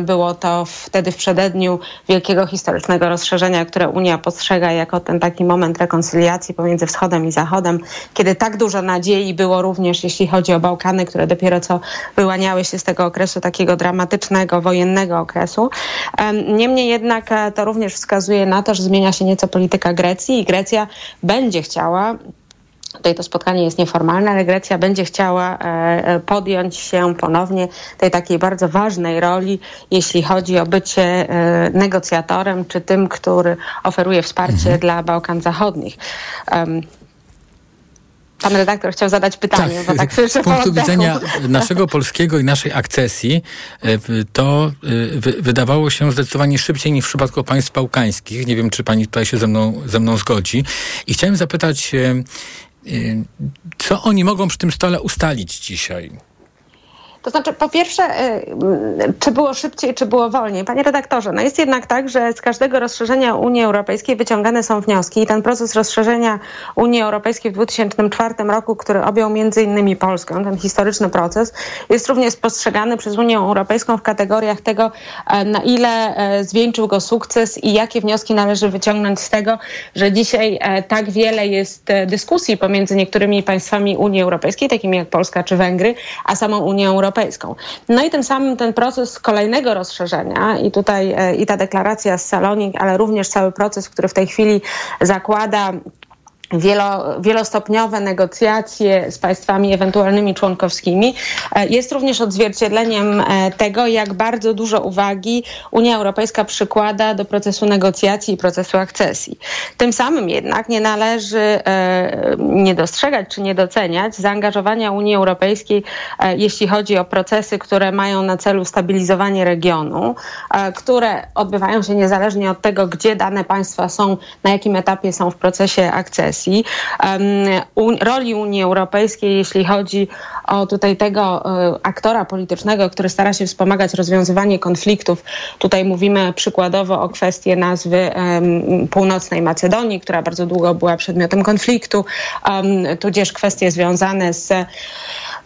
Speaker 37: Było to wtedy w przededniu wielkiego historycznego rozszerzenia, które Unia postrzega jako ten taki moment rekoncyliacji pomiędzy wschodem i zachodem, kiedy tak dużo nadziei było również, jeśli chodzi o Bałkany, które dopiero co wyłaniały się z tego okresu takiego dramatycznego, wojennego okresu. Niemniej jednak e, to również wskazuje na to, że zmienia się nieco polityka Grecji i Grecja będzie chciała Tutaj to spotkanie jest nieformalne, ale Grecja będzie chciała e, e, podjąć się ponownie tej takiej bardzo ważnej roli, jeśli chodzi o bycie e, negocjatorem, czy tym, który oferuje wsparcie mhm. dla Bałkan Zachodnich. Pan redaktor chciał zadać pytanie, tak, bo tak
Speaker 1: Z punktu widzenia naszego polskiego i naszej akcesji, to wydawało się zdecydowanie szybciej niż w przypadku państw bałkańskich. Nie wiem, czy pani tutaj się ze mną, ze mną zgodzi. I chciałem zapytać, co oni mogą przy tym stole ustalić dzisiaj?
Speaker 37: To znaczy, po pierwsze, y, czy było szybciej, czy było wolniej? Panie redaktorze, no jest jednak tak, że z każdego rozszerzenia Unii Europejskiej wyciągane są wnioski i ten proces rozszerzenia Unii Europejskiej w 2004 roku, który objął między innymi Polskę, ten historyczny proces, jest również postrzegany przez Unię Europejską w kategoriach tego, e, na ile e, zwieńczył go sukces i jakie wnioski należy wyciągnąć z tego, że dzisiaj e, tak wiele jest dyskusji pomiędzy niektórymi państwami Unii Europejskiej, takimi jak Polska czy Węgry, a samą Unią Europejską. Europejską. No i tym samym ten proces kolejnego rozszerzenia i tutaj e, i ta deklaracja z Salonik, ale również cały proces, który w tej chwili zakłada wielo, wielostopniowe negocjacje z państwami ewentualnymi członkowskimi e, jest również odzwierciedleniem e, tego, jak bardzo dużo uwagi Unia Europejska przykłada do procesu negocjacji i procesu akcesji. Tym samym jednak nie należy e, nie dostrzegać czy nie doceniać zaangażowania Unii Europejskiej, jeśli chodzi o procesy, które mają na celu stabilizowanie regionu, które odbywają się niezależnie od tego, gdzie dane państwa są, na jakim etapie są w procesie akcesji sukcesji, roli Unii Europejskiej, jeśli chodzi o tutaj tego aktora politycznego, który stara się wspomagać rozwiązywanie konfliktów. Tutaj mówimy przykładowo o kwestii nazwy północnej Macedonii, która bardzo długo była przedmiotem konfliktu, tudzież kwestie związane z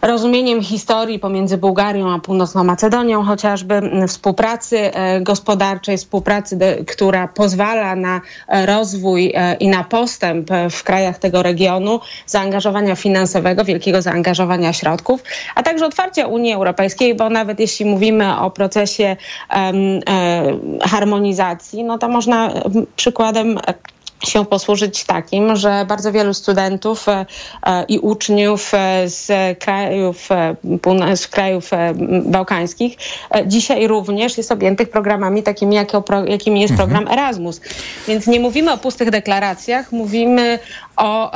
Speaker 37: rozumieniem historii pomiędzy Bułgarią a Północną Macedonią, chociażby współpracy e, gospodarczej, współpracy, która pozwala na e, rozwój e, i na postęp w krajach tego regionu, zaangażowania finansowego, wielkiego zaangażowania środków, a także otwarcia Unii Europejskiej, bo nawet jeśli mówimy o procesie harmonizacji, no to można przykładem się posłużyć takim, że bardzo wielu studentów e, e, i uczniów e, z krajów, z krajów bałkańskich dzisiaj również jest objętych programami takimi, jakimi jest mhm. program Erasmus. Więc nie mówimy o pustych deklaracjach, mówimy o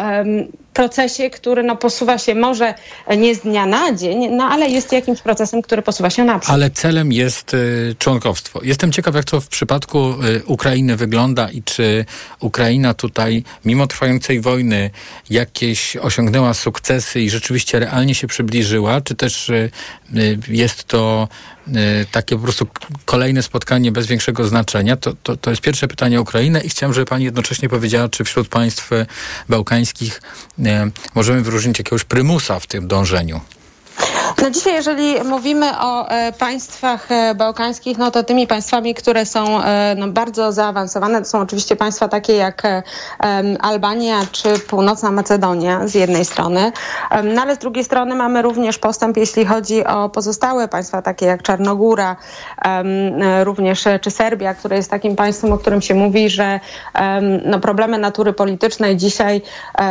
Speaker 37: procesie, który no, posuwa się może nie z dnia na dzień, no ale jest jakimś procesem, który posuwa się naprzód.
Speaker 1: Ale celem jest y, członkowstwo. Jestem ciekaw, jak to w przypadku y, Ukrainy wygląda i czy Ukraina tutaj, mimo trwającej wojny, jakieś osiągnęła sukcesy i rzeczywiście realnie się przybliżyła, czy też y, y jest to takie po prostu kolejne spotkanie bez większego znaczenia? To, to, to jest pierwsze pytanie o Ukrainę i chciałem, żeby pani jednocześnie powiedziała, czy wśród państw bałkańskich y, możemy wyróżnić jakiegoś prymusa w tym dążeniu?
Speaker 37: No dzisiaj, jeżeli mówimy o e, państwach e, bałkańskich, no to tymi państwami, które są e, no, bardzo zaawansowane, to są oczywiście państwa takie jak Albania czy Północna Macedonia z jednej strony, no ale z drugiej strony mamy również postęp, jeśli chodzi o pozostałe państwa takie jak Czarnogóra, również czy Serbia, które jest takim państwem, o którym się mówi, że no, problemy natury politycznej dzisiaj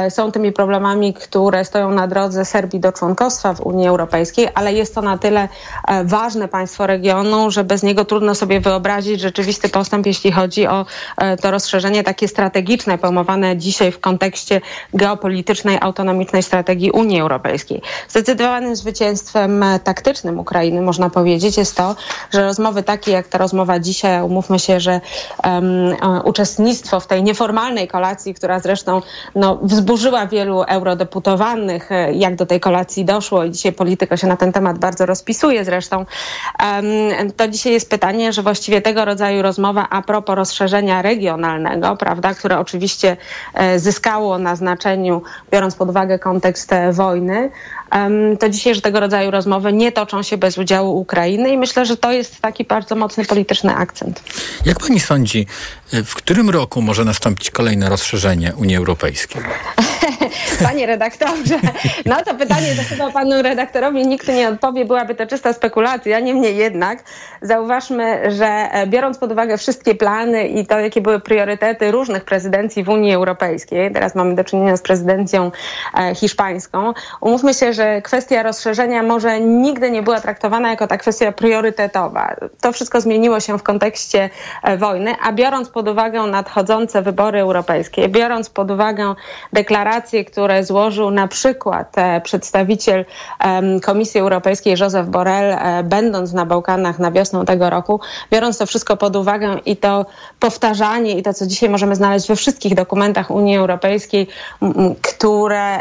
Speaker 37: są tymi problemami, które stoją na drodze Serbii do członkostwa w Unii Europejskiej ale jest to na tyle e, ważne państwo regionu, że bez niego trudno sobie wyobrazić rzeczywisty postęp, jeśli chodzi o e, to rozszerzenie takie strategiczne, pojmowane dzisiaj w kontekście geopolitycznej, autonomicznej strategii Unii Europejskiej. Zdecydowanym zwycięstwem e, taktycznym Ukrainy, można powiedzieć, jest to, że rozmowy takie jak ta rozmowa dzisiaj, umówmy się, że um, uczestnictwo w tej nieformalnej kolacji, która zresztą no, wzburzyła wielu eurodeputowanych, jak do tej kolacji doszło i dzisiaj polityka się się na ten temat bardzo rozpisuje zresztą, to dzisiaj jest pytanie, że właściwie tego rodzaju rozmowa a propos rozszerzenia regionalnego, prawda, które oczywiście e, zyskało na znaczeniu, biorąc pod uwagę kontekst e, wojny, to dzisiejsze tego rodzaju rozmowy nie toczą się bez udziału Ukrainy i myślę, że to jest taki bardzo mocny polityczny akcent.
Speaker 1: Jak pani sądzi, e, w którym roku może nastąpić kolejne rozszerzenie Unii Europejskiej?
Speaker 37: Panie redaktorze, na to pytanie to chyba panu redaktorowi nikt nie odpowie, byłaby to czysta spekulacja. Niemniej jednak zauważmy, że e, biorąc pod uwagę wszystkie plany i to, jakie były priorytety różnych prezydencji w Unii Europejskiej, teraz mamy do czynienia z prezydencją e, hiszpańską, umówmy się, że kwestia rozszerzenia może nigdy nie była traktowana jako ta kwestia priorytetowa. To wszystko zmieniło się w kontekście e, wojny, a biorąc pod uwagę nadchodzące wybory europejskie, biorąc pod uwagę deklaracje, które złożył na przykład e, przedstawiciel Komisji Europejskiej Joseph Borrell, e, będąc na Bałkanach na wiosnę tego roku, biorąc to wszystko pod uwagę i to powtarzanie i to, co dzisiaj możemy znaleźć we wszystkich dokumentach Unii Europejskiej, które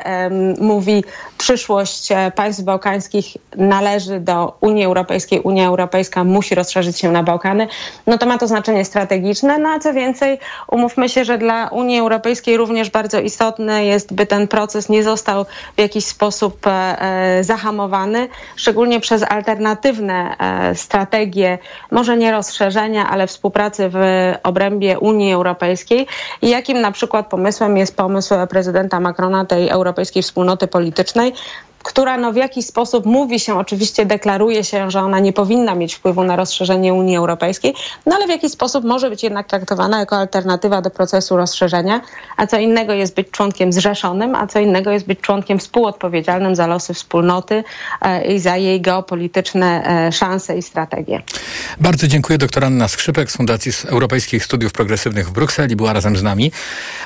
Speaker 37: mówi przyszłość e, państw bałkańskich należy do Unii Europejskiej, Unia Europejska musi rozszerzyć się na Bałkany, no to ma to znaczenie strategiczne, no a co więcej, umówmy się, że dla Unii Europejskiej również bardzo istotne jest, by ten proces nie został w jakiś sposób e, e, zahamowany, szczególnie przez alternatywne e, strategie, może nie rozszerzenia, ale współpracy w obrębie Unii Europejskiej. I jakim na przykład pomysłem jest pomysł prezydenta Macrona tej Europejskiej Wspólnoty Politycznej, która no w jakiś sposób mówi się, oczywiście deklaruje się, że ona nie powinna mieć wpływu na rozszerzenie Unii Europejskiej, no ale w jakiś sposób może być jednak traktowana jako alternatywa do procesu rozszerzenia, a co innego jest być członkiem zrzeszonym, a co innego jest być członkiem współodpowiedzialnym za losy wspólnoty e, i za jej geopolityczne e, szanse i strategie.
Speaker 1: Bardzo dziękuję doktor Anna Skrzypek z Fundacji Europejskich Studiów Progresywnych w Brukseli, była razem z nami,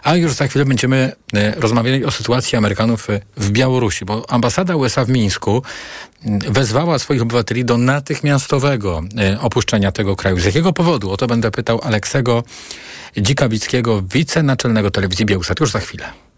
Speaker 1: a już za chwilę będziemy e, rozmawiali o sytuacji Amerykanów w Białorusi, bo ambasada ambasada USA w Mińsku wezwała swoich obywateli do natychmiastowego e, opuszczenia tego kraju. Z jakiego powodu? O to będę pytał Aleksego Dzikawickiego, wicenaczelnego telewizji Białysat. Już za chwilę.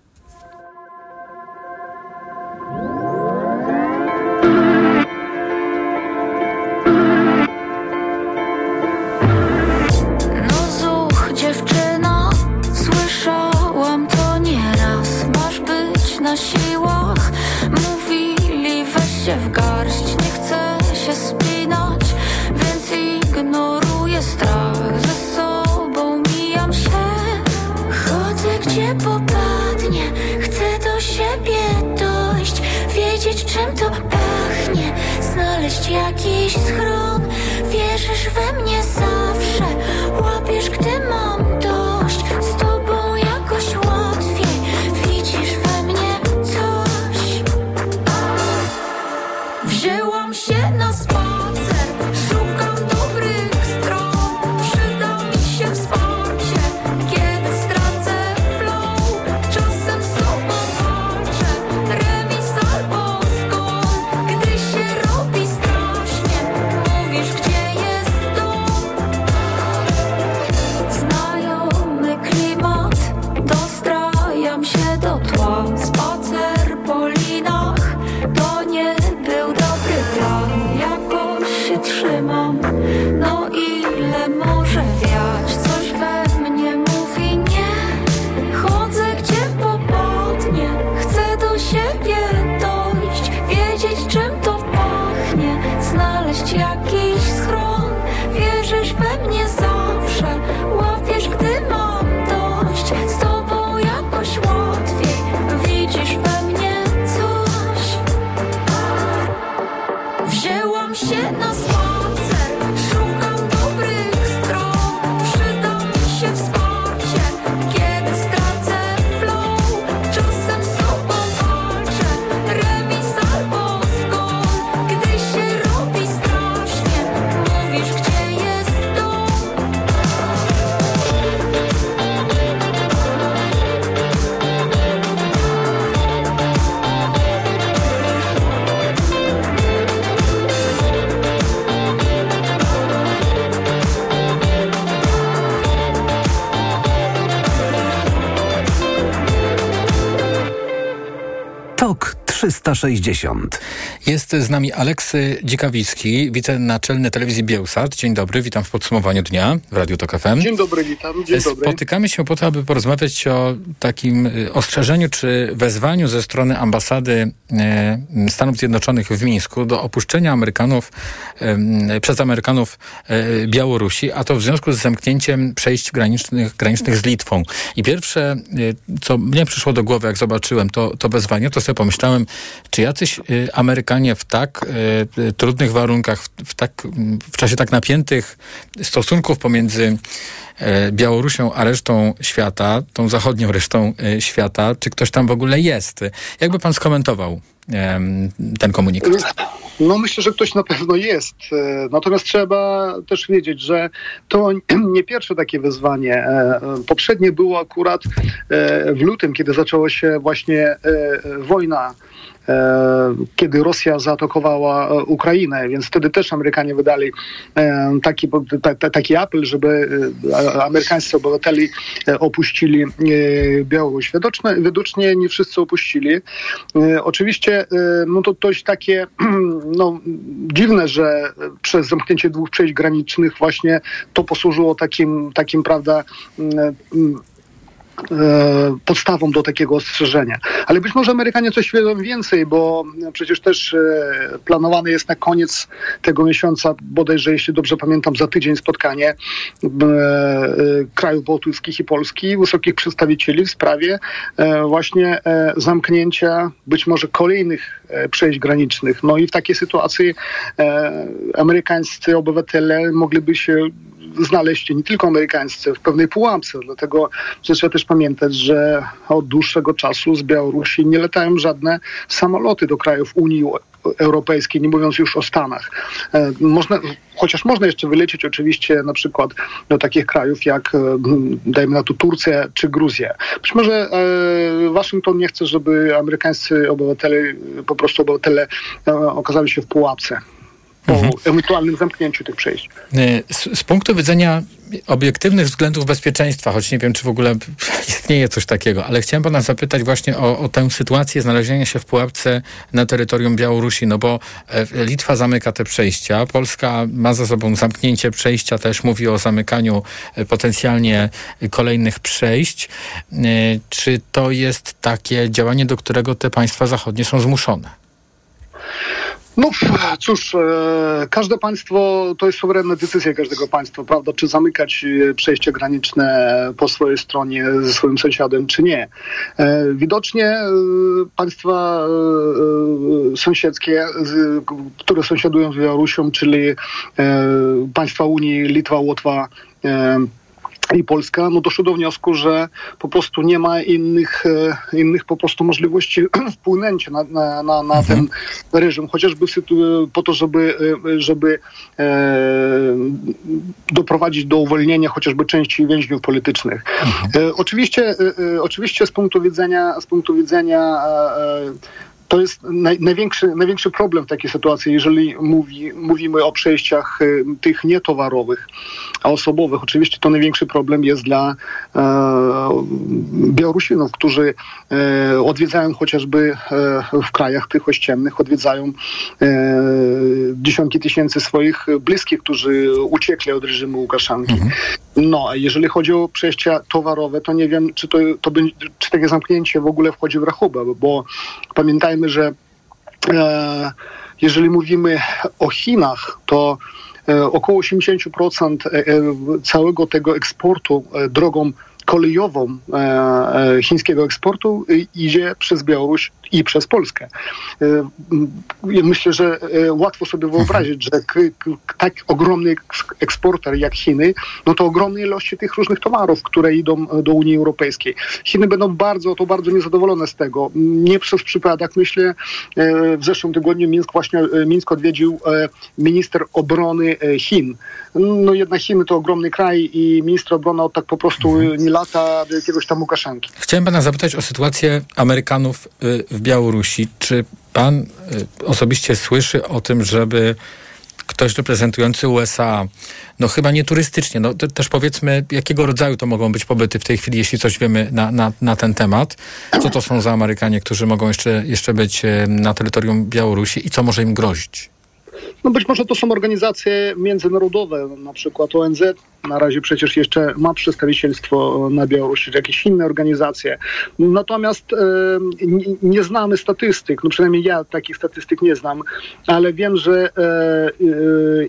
Speaker 38: Czym to pachnie? Znaleźć jakiś schron Wierzysz Wzięłam się
Speaker 4: 360.
Speaker 1: Jest z nami Aleks Dzikawicki, wicenaczelny telewizji Bielsat. Dzień dobry, witam w podsumowaniu dnia w Radiu Tok FM.
Speaker 39: Dzień dobry, witam. Dzień dobry.
Speaker 1: Spotykamy się po to, aby porozmawiać o takim y, ostrzeżeniu czy wezwaniu ze strony ambasady e, Stanów Zjednoczonych w Mińsku do opuszczenia Amerykanów e, przez Amerykanów e, Białorusi, a to w związku z zamknięciem przejść granicznych, granicznych z Litwą. I pierwsze, e, co mnie przyszło do głowy, jak zobaczyłem to, to wezwanie, to sobie pomyślałem, czy jacyś y, Amerykanie w tak y, y, trudnych warunkach, w, tak, w czasie tak napiętych stosunków pomiędzy Białorusią a resztą świata, tą zachodnią resztą świata, czy ktoś tam w ogóle jest? Jakby pan skomentował ten komunikat?
Speaker 39: No myślę, że ktoś na pewno jest. E, Natomiast trzeba też wiedzieć, że to nie pierwsze takie wyzwanie. E, e, Poprzednie było akurat w lutym, kiedy zaczęła się właśnie wojna kiedy Rosja zaatakowała e, Ukrainę, więc wtedy też Amerykanie wydali e, taki, ta, ta, taki apel, żeby e, amerykańscy obywateli e, opuścili e, Białoruś. Widocznie nie wszyscy opuścili. E, Oczywiście e, no to dość takie no, dziwne, że przez zamknięcie dwóch przejść granicznych właśnie to posłużyło takim, takim prawda, mm, mm, e, podstawą do takiego ostrzeżenia. Ale być może Amerykanie coś wiedzą więcej, bo przecież też e, planowane jest na koniec tego miesiąca, bodajże jeśli dobrze pamiętam, za tydzień spotkanie e, e, krajów bałtyckich i Polski, wysokich przedstawicieli w sprawie e, właśnie e, zamknięcia być może kolejnych e, przejść granicznych. No i w takiej sytuacji e, amerykańscy obywatele mogliby się znaleźć nie tylko amerykańscy w pewnej pułapce. Dlatego że trzeba też pamiętać, że od dłuższego czasu z Białorusi nie latają żadne samoloty do krajów Unii Europejskiej, nie mówiąc już o Stanach. E, Można, chociaż można jeszcze wylecieć oczywiście na przykład do takich krajów jak, e, dajmy na to, Turcja czy Gruzja. Być może e, Waszyngton nie chce, żeby amerykańscy obywatele, po prostu obywatele okazali się w pułapce po ewentualnym zamknięciu tych przejść.
Speaker 1: Y, Z, z punktu widzenia obiektywnych względów bezpieczeństwa, choć nie wiem, czy w ogóle istnieje coś takiego, ale chciałem pana zapytać właśnie o, o tę sytuację znalezienia się w pułapce na terytorium Białorusi, no bo e, Litwa zamyka te przejścia, Polska ma za sobą zamknięcie przejścia, też mówi o zamykaniu e, potencjalnie kolejnych przejść. E, Czy to jest takie działanie, do którego te państwa zachodnie są zmuszone?
Speaker 39: No cóż, e, każde państwo to jest suwerenna decyzja każdego państwa, prawda? Czy zamykać e, przejście graniczne po swojej stronie ze swoim sąsiadem, czy nie. E, widocznie państwa sąsiedzkie, które sąsiadują z Białorusią, czyli państwa Unii, Litwa, Łotwa, i Polska, no doszło do wniosku, że po prostu nie ma innych, e, innych po prostu możliwości wpłynęcia na, na, na, na ten reżim, chociażby po to, żeby, e, żeby e, doprowadzić do uwolnienia chociażby części więźniów politycznych. E, oczywiście, e, e, oczywiście z punktu widzenia, z punktu widzenia to jest naj, największy, największy problem w takiej sytuacji, jeżeli mówi, mówimy o przejściach y, tych nietowarowych, a osobowych. Oczywiście to największy problem jest dla e, Białorusinów, którzy e, odwiedzają chociażby e, w krajach tych ościennych, odwiedzają e, dziesiątki tysięcy swoich bliskich, którzy uciekli od reżimu Łukaszenki. No, a jeżeli chodzi o przejścia towarowe, to nie wiem, czy, to, to czy takie zamknięcie w ogóle wchodzi w rachubę, bo pamiętajmy, że e, jeżeli mówimy o Chinach, to e, około 80% e, e, całego tego eksportu e, drogą kolejową chińskiego eksportu idzie przez Białoruś i przez Polskę. E, m, Myślę, że e, łatwo sobie wyobrazić, że tak ogromny eks- eksporter jak Chiny, no to ogromne ilości tych różnych towarów, które idą e, do Unii Europejskiej. Chiny będą bardzo, to bardzo niezadowolone z tego. Nie przez przypadek, myślę, e, w zeszłym tygodniu Mińsk właśnie, e, Mińsk odwiedził minister obrony Chin. No jednak Chiny to ogromny kraj i minister obrony od tak po prostu e, nie lata do jakiegoś tam Łukaszenki.
Speaker 1: Chciałem pana zapytać o sytuację Amerykanów y, w Białorusi. Czy pan y, osobiście słyszy o tym, żeby ktoś reprezentujący USA, no chyba nie turystycznie, no te, też powiedzmy, jakiego rodzaju to mogą być pobyty w tej chwili, jeśli coś wiemy na, na, na ten temat. Co to są za Amerykanie, którzy mogą jeszcze, jeszcze być y, na terytorium Białorusi i co może im grozić?
Speaker 39: No być może to są organizacje międzynarodowe, na przykład ONZ na razie przecież jeszcze ma przedstawicielstwo na Białorusi, czy jakieś inne organizacje. Natomiast e, nie, znamy statystyk, no przynajmniej ja takich statystyk nie znam, ale wiem, że e, e,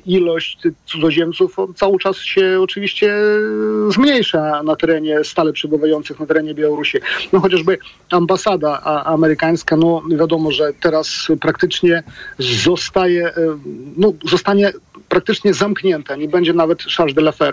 Speaker 39: ilość cudzoziemców cały czas się oczywiście zmniejsza na terenie stale przebywających na terenie Białorusi. No chociażby ambasada amerykańska, no wiadomo, że teraz praktycznie zostaje, no zostanie praktycznie zamknięta, nie będzie nawet charge de l'affaire.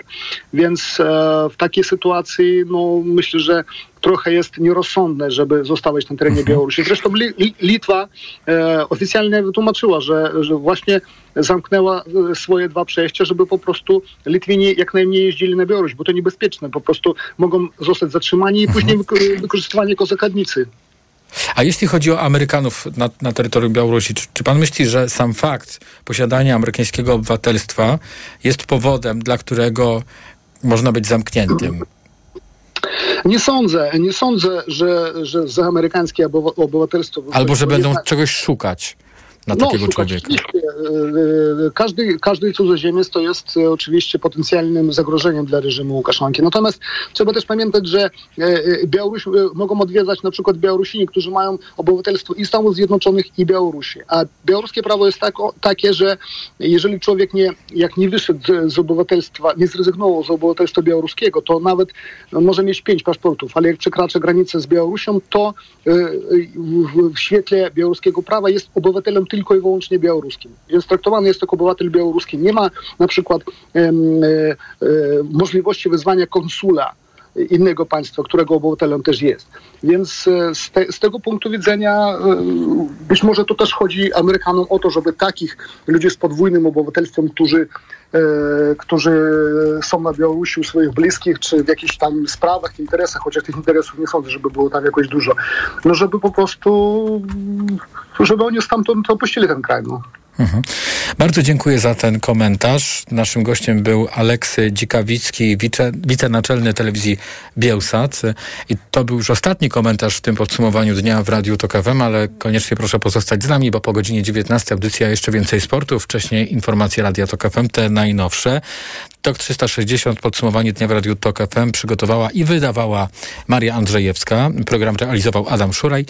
Speaker 39: Więc e, w takiej sytuacji no, myślę, że trochę jest nierozsądne, żeby zostawać na terenie Białorusi. Zresztą Li, Li, Litwa e, oficjalnie wytłumaczyła, że, że właśnie zamknęła e, swoje dwa przejścia, żeby po prostu Litwini jak najmniej jeździli na Białoruś, bo to niebezpieczne. Po prostu mogą zostać zatrzymani i później wyko- wykorzystywani jako zakładnicy.
Speaker 1: A jeśli chodzi o Amerykanów na, na terytorium Białorusi, czy, czy pan myśli, że sam fakt posiadania amerykańskiego obywatelstwa jest powodem, dla którego można być zamkniętym?
Speaker 39: Nie sądzę, nie sądzę, że, że za amerykańskie obywa- obywatelstwo...
Speaker 1: Albo że będą
Speaker 39: jednak-
Speaker 1: czegoś szukać na
Speaker 39: No,
Speaker 1: takiego człowieka?
Speaker 39: oczywiście. E, e, Każdy, każdy cudzoziemiec to jest e, oczywiście potencjalnym zagrożeniem dla reżimu Łukaszenki. Natomiast trzeba też pamiętać, że Białoruś mogą odwiedzać na przykład Białorusini, którzy mają obywatelstwo i Stanów Zjednoczonych i Białorusi. A białoruskie prawo jest tako, takie, że jeżeli człowiek nie, jak nie wyszedł z- z obywatelstwa, nie zrezygnował z obywatelstwa białoruskiego, to nawet no, może mieć pięć paszportów, ale jak przekracza granicę z Białorusią, to e, w, w świetle białoruskiego prawa jest obywatelem tylko i wyłącznie białoruskim. Więc traktowany jest jako obywatel białoruski. Nie ma na przykład e, e, możliwości wezwania konsula innego państwa, którego obywatelem też jest. Więc e, z, te, z tego punktu widzenia e, być może to też chodzi Amerykanom o to, żeby takich ludzi z podwójnym obywatelstwem, którzy, e, którzy są na Białorusi u swoich bliskich, czy w jakichś tam sprawach, interesach, chociaż tych interesów nie sądzę, żeby było tam jakoś dużo, no żeby po prostu, żeby oni stamtąd opuścili ten kraj. No.
Speaker 1: Mhm. Bardzo dziękuję za ten komentarz. Naszym gościem był Aleksy Dzikawicki, wice, wicenaczelny telewizji Bielsat. I to był już ostatni komentarz w tym podsumowaniu dnia w Radiu Tok FM, ale koniecznie proszę pozostać z nami, bo po godzinie 19 audycja jeszcze więcej sportu. Wcześniej informacje Radia Tok FM, te najnowsze. TOK 360, podsumowanie dnia w Radiu Tok FM przygotowała i wydawała Maria Andrzejewska. Program realizował Adam Szuraj.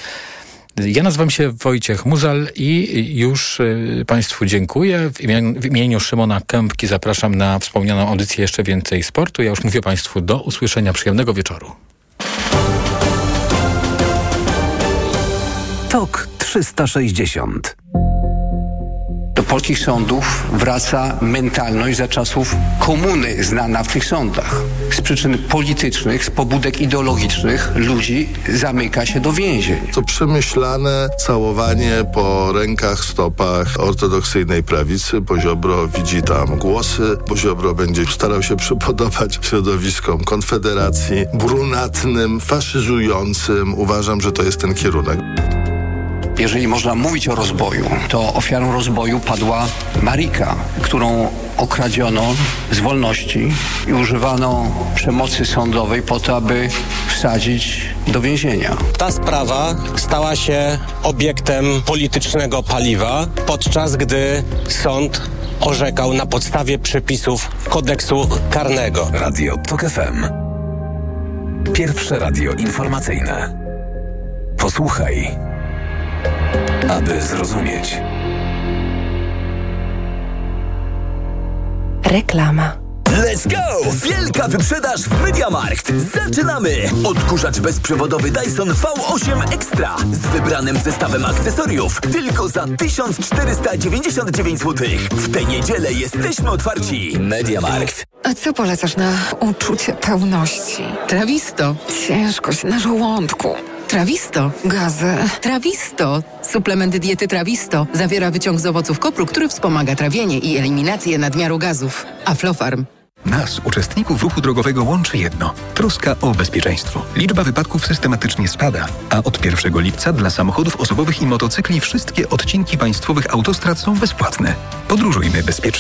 Speaker 1: Ja nazywam się Wojciech Muzal i już y, Państwu dziękuję. W imieniu, w imieniu Szymona Kępki zapraszam na wspomnianą audycję Jeszcze Więcej Sportu. Ja już mówię Państwu do usłyszenia. Przyjemnego wieczoru.
Speaker 4: TOK
Speaker 40: 360.
Speaker 41: Polskich sądów wraca mentalność za czasów komuny znana w tych sądach. Z przyczyn politycznych, z pobudek ideologicznych ludzi zamyka się do więzień.
Speaker 42: To przemyślane całowanie po rękach, stopach ortodoksyjnej prawicy. Poziobro widzi tam głosy. Poziobro będzie starał się przypodobać środowiskom Konfederacji, brunatnym, faszyzującym. Uważam, że to jest ten kierunek.
Speaker 41: Jeżeli można mówić o rozboju, to ofiarą rozboju padła Marika, którą okradziono z wolności i używano przemocy sądowej po to, aby wsadzić do więzienia.
Speaker 43: Ta sprawa stała się obiektem politycznego paliwa, podczas gdy sąd orzekał na podstawie przepisów kodeksu karnego.
Speaker 44: Radio TOK FM. Pierwsze radio informacyjne. Posłuchaj, aby zrozumieć.
Speaker 36: Reklama.
Speaker 19: Let's go! Wielka wyprzedaż w Mediamarkt. Zaczynamy! Odkurzacz bezprzewodowy Dyson V8 Extra z wybranym zestawem akcesoriów tylko za 1499 zł. W tę niedzielę jesteśmy otwarci. Mediamarkt.
Speaker 45: A co polecasz na uczucie pełności?
Speaker 22: Trawisto.
Speaker 45: Ciężkość na żołądku.
Speaker 22: Trawisto.
Speaker 45: Gazy.
Speaker 22: Trawisto. Suplement diety Trawisto zawiera wyciąg z owoców kopru, który wspomaga trawienie i eliminację nadmiaru gazów. Aflofarm.
Speaker 25: Nas, uczestników ruchu drogowego, łączy jedno – troska o bezpieczeństwo. Liczba wypadków systematycznie spada, a od 1 lipca dla samochodów osobowych i motocykli wszystkie odcinki państwowych autostrad są bezpłatne. Podróżujmy bezpiecznie.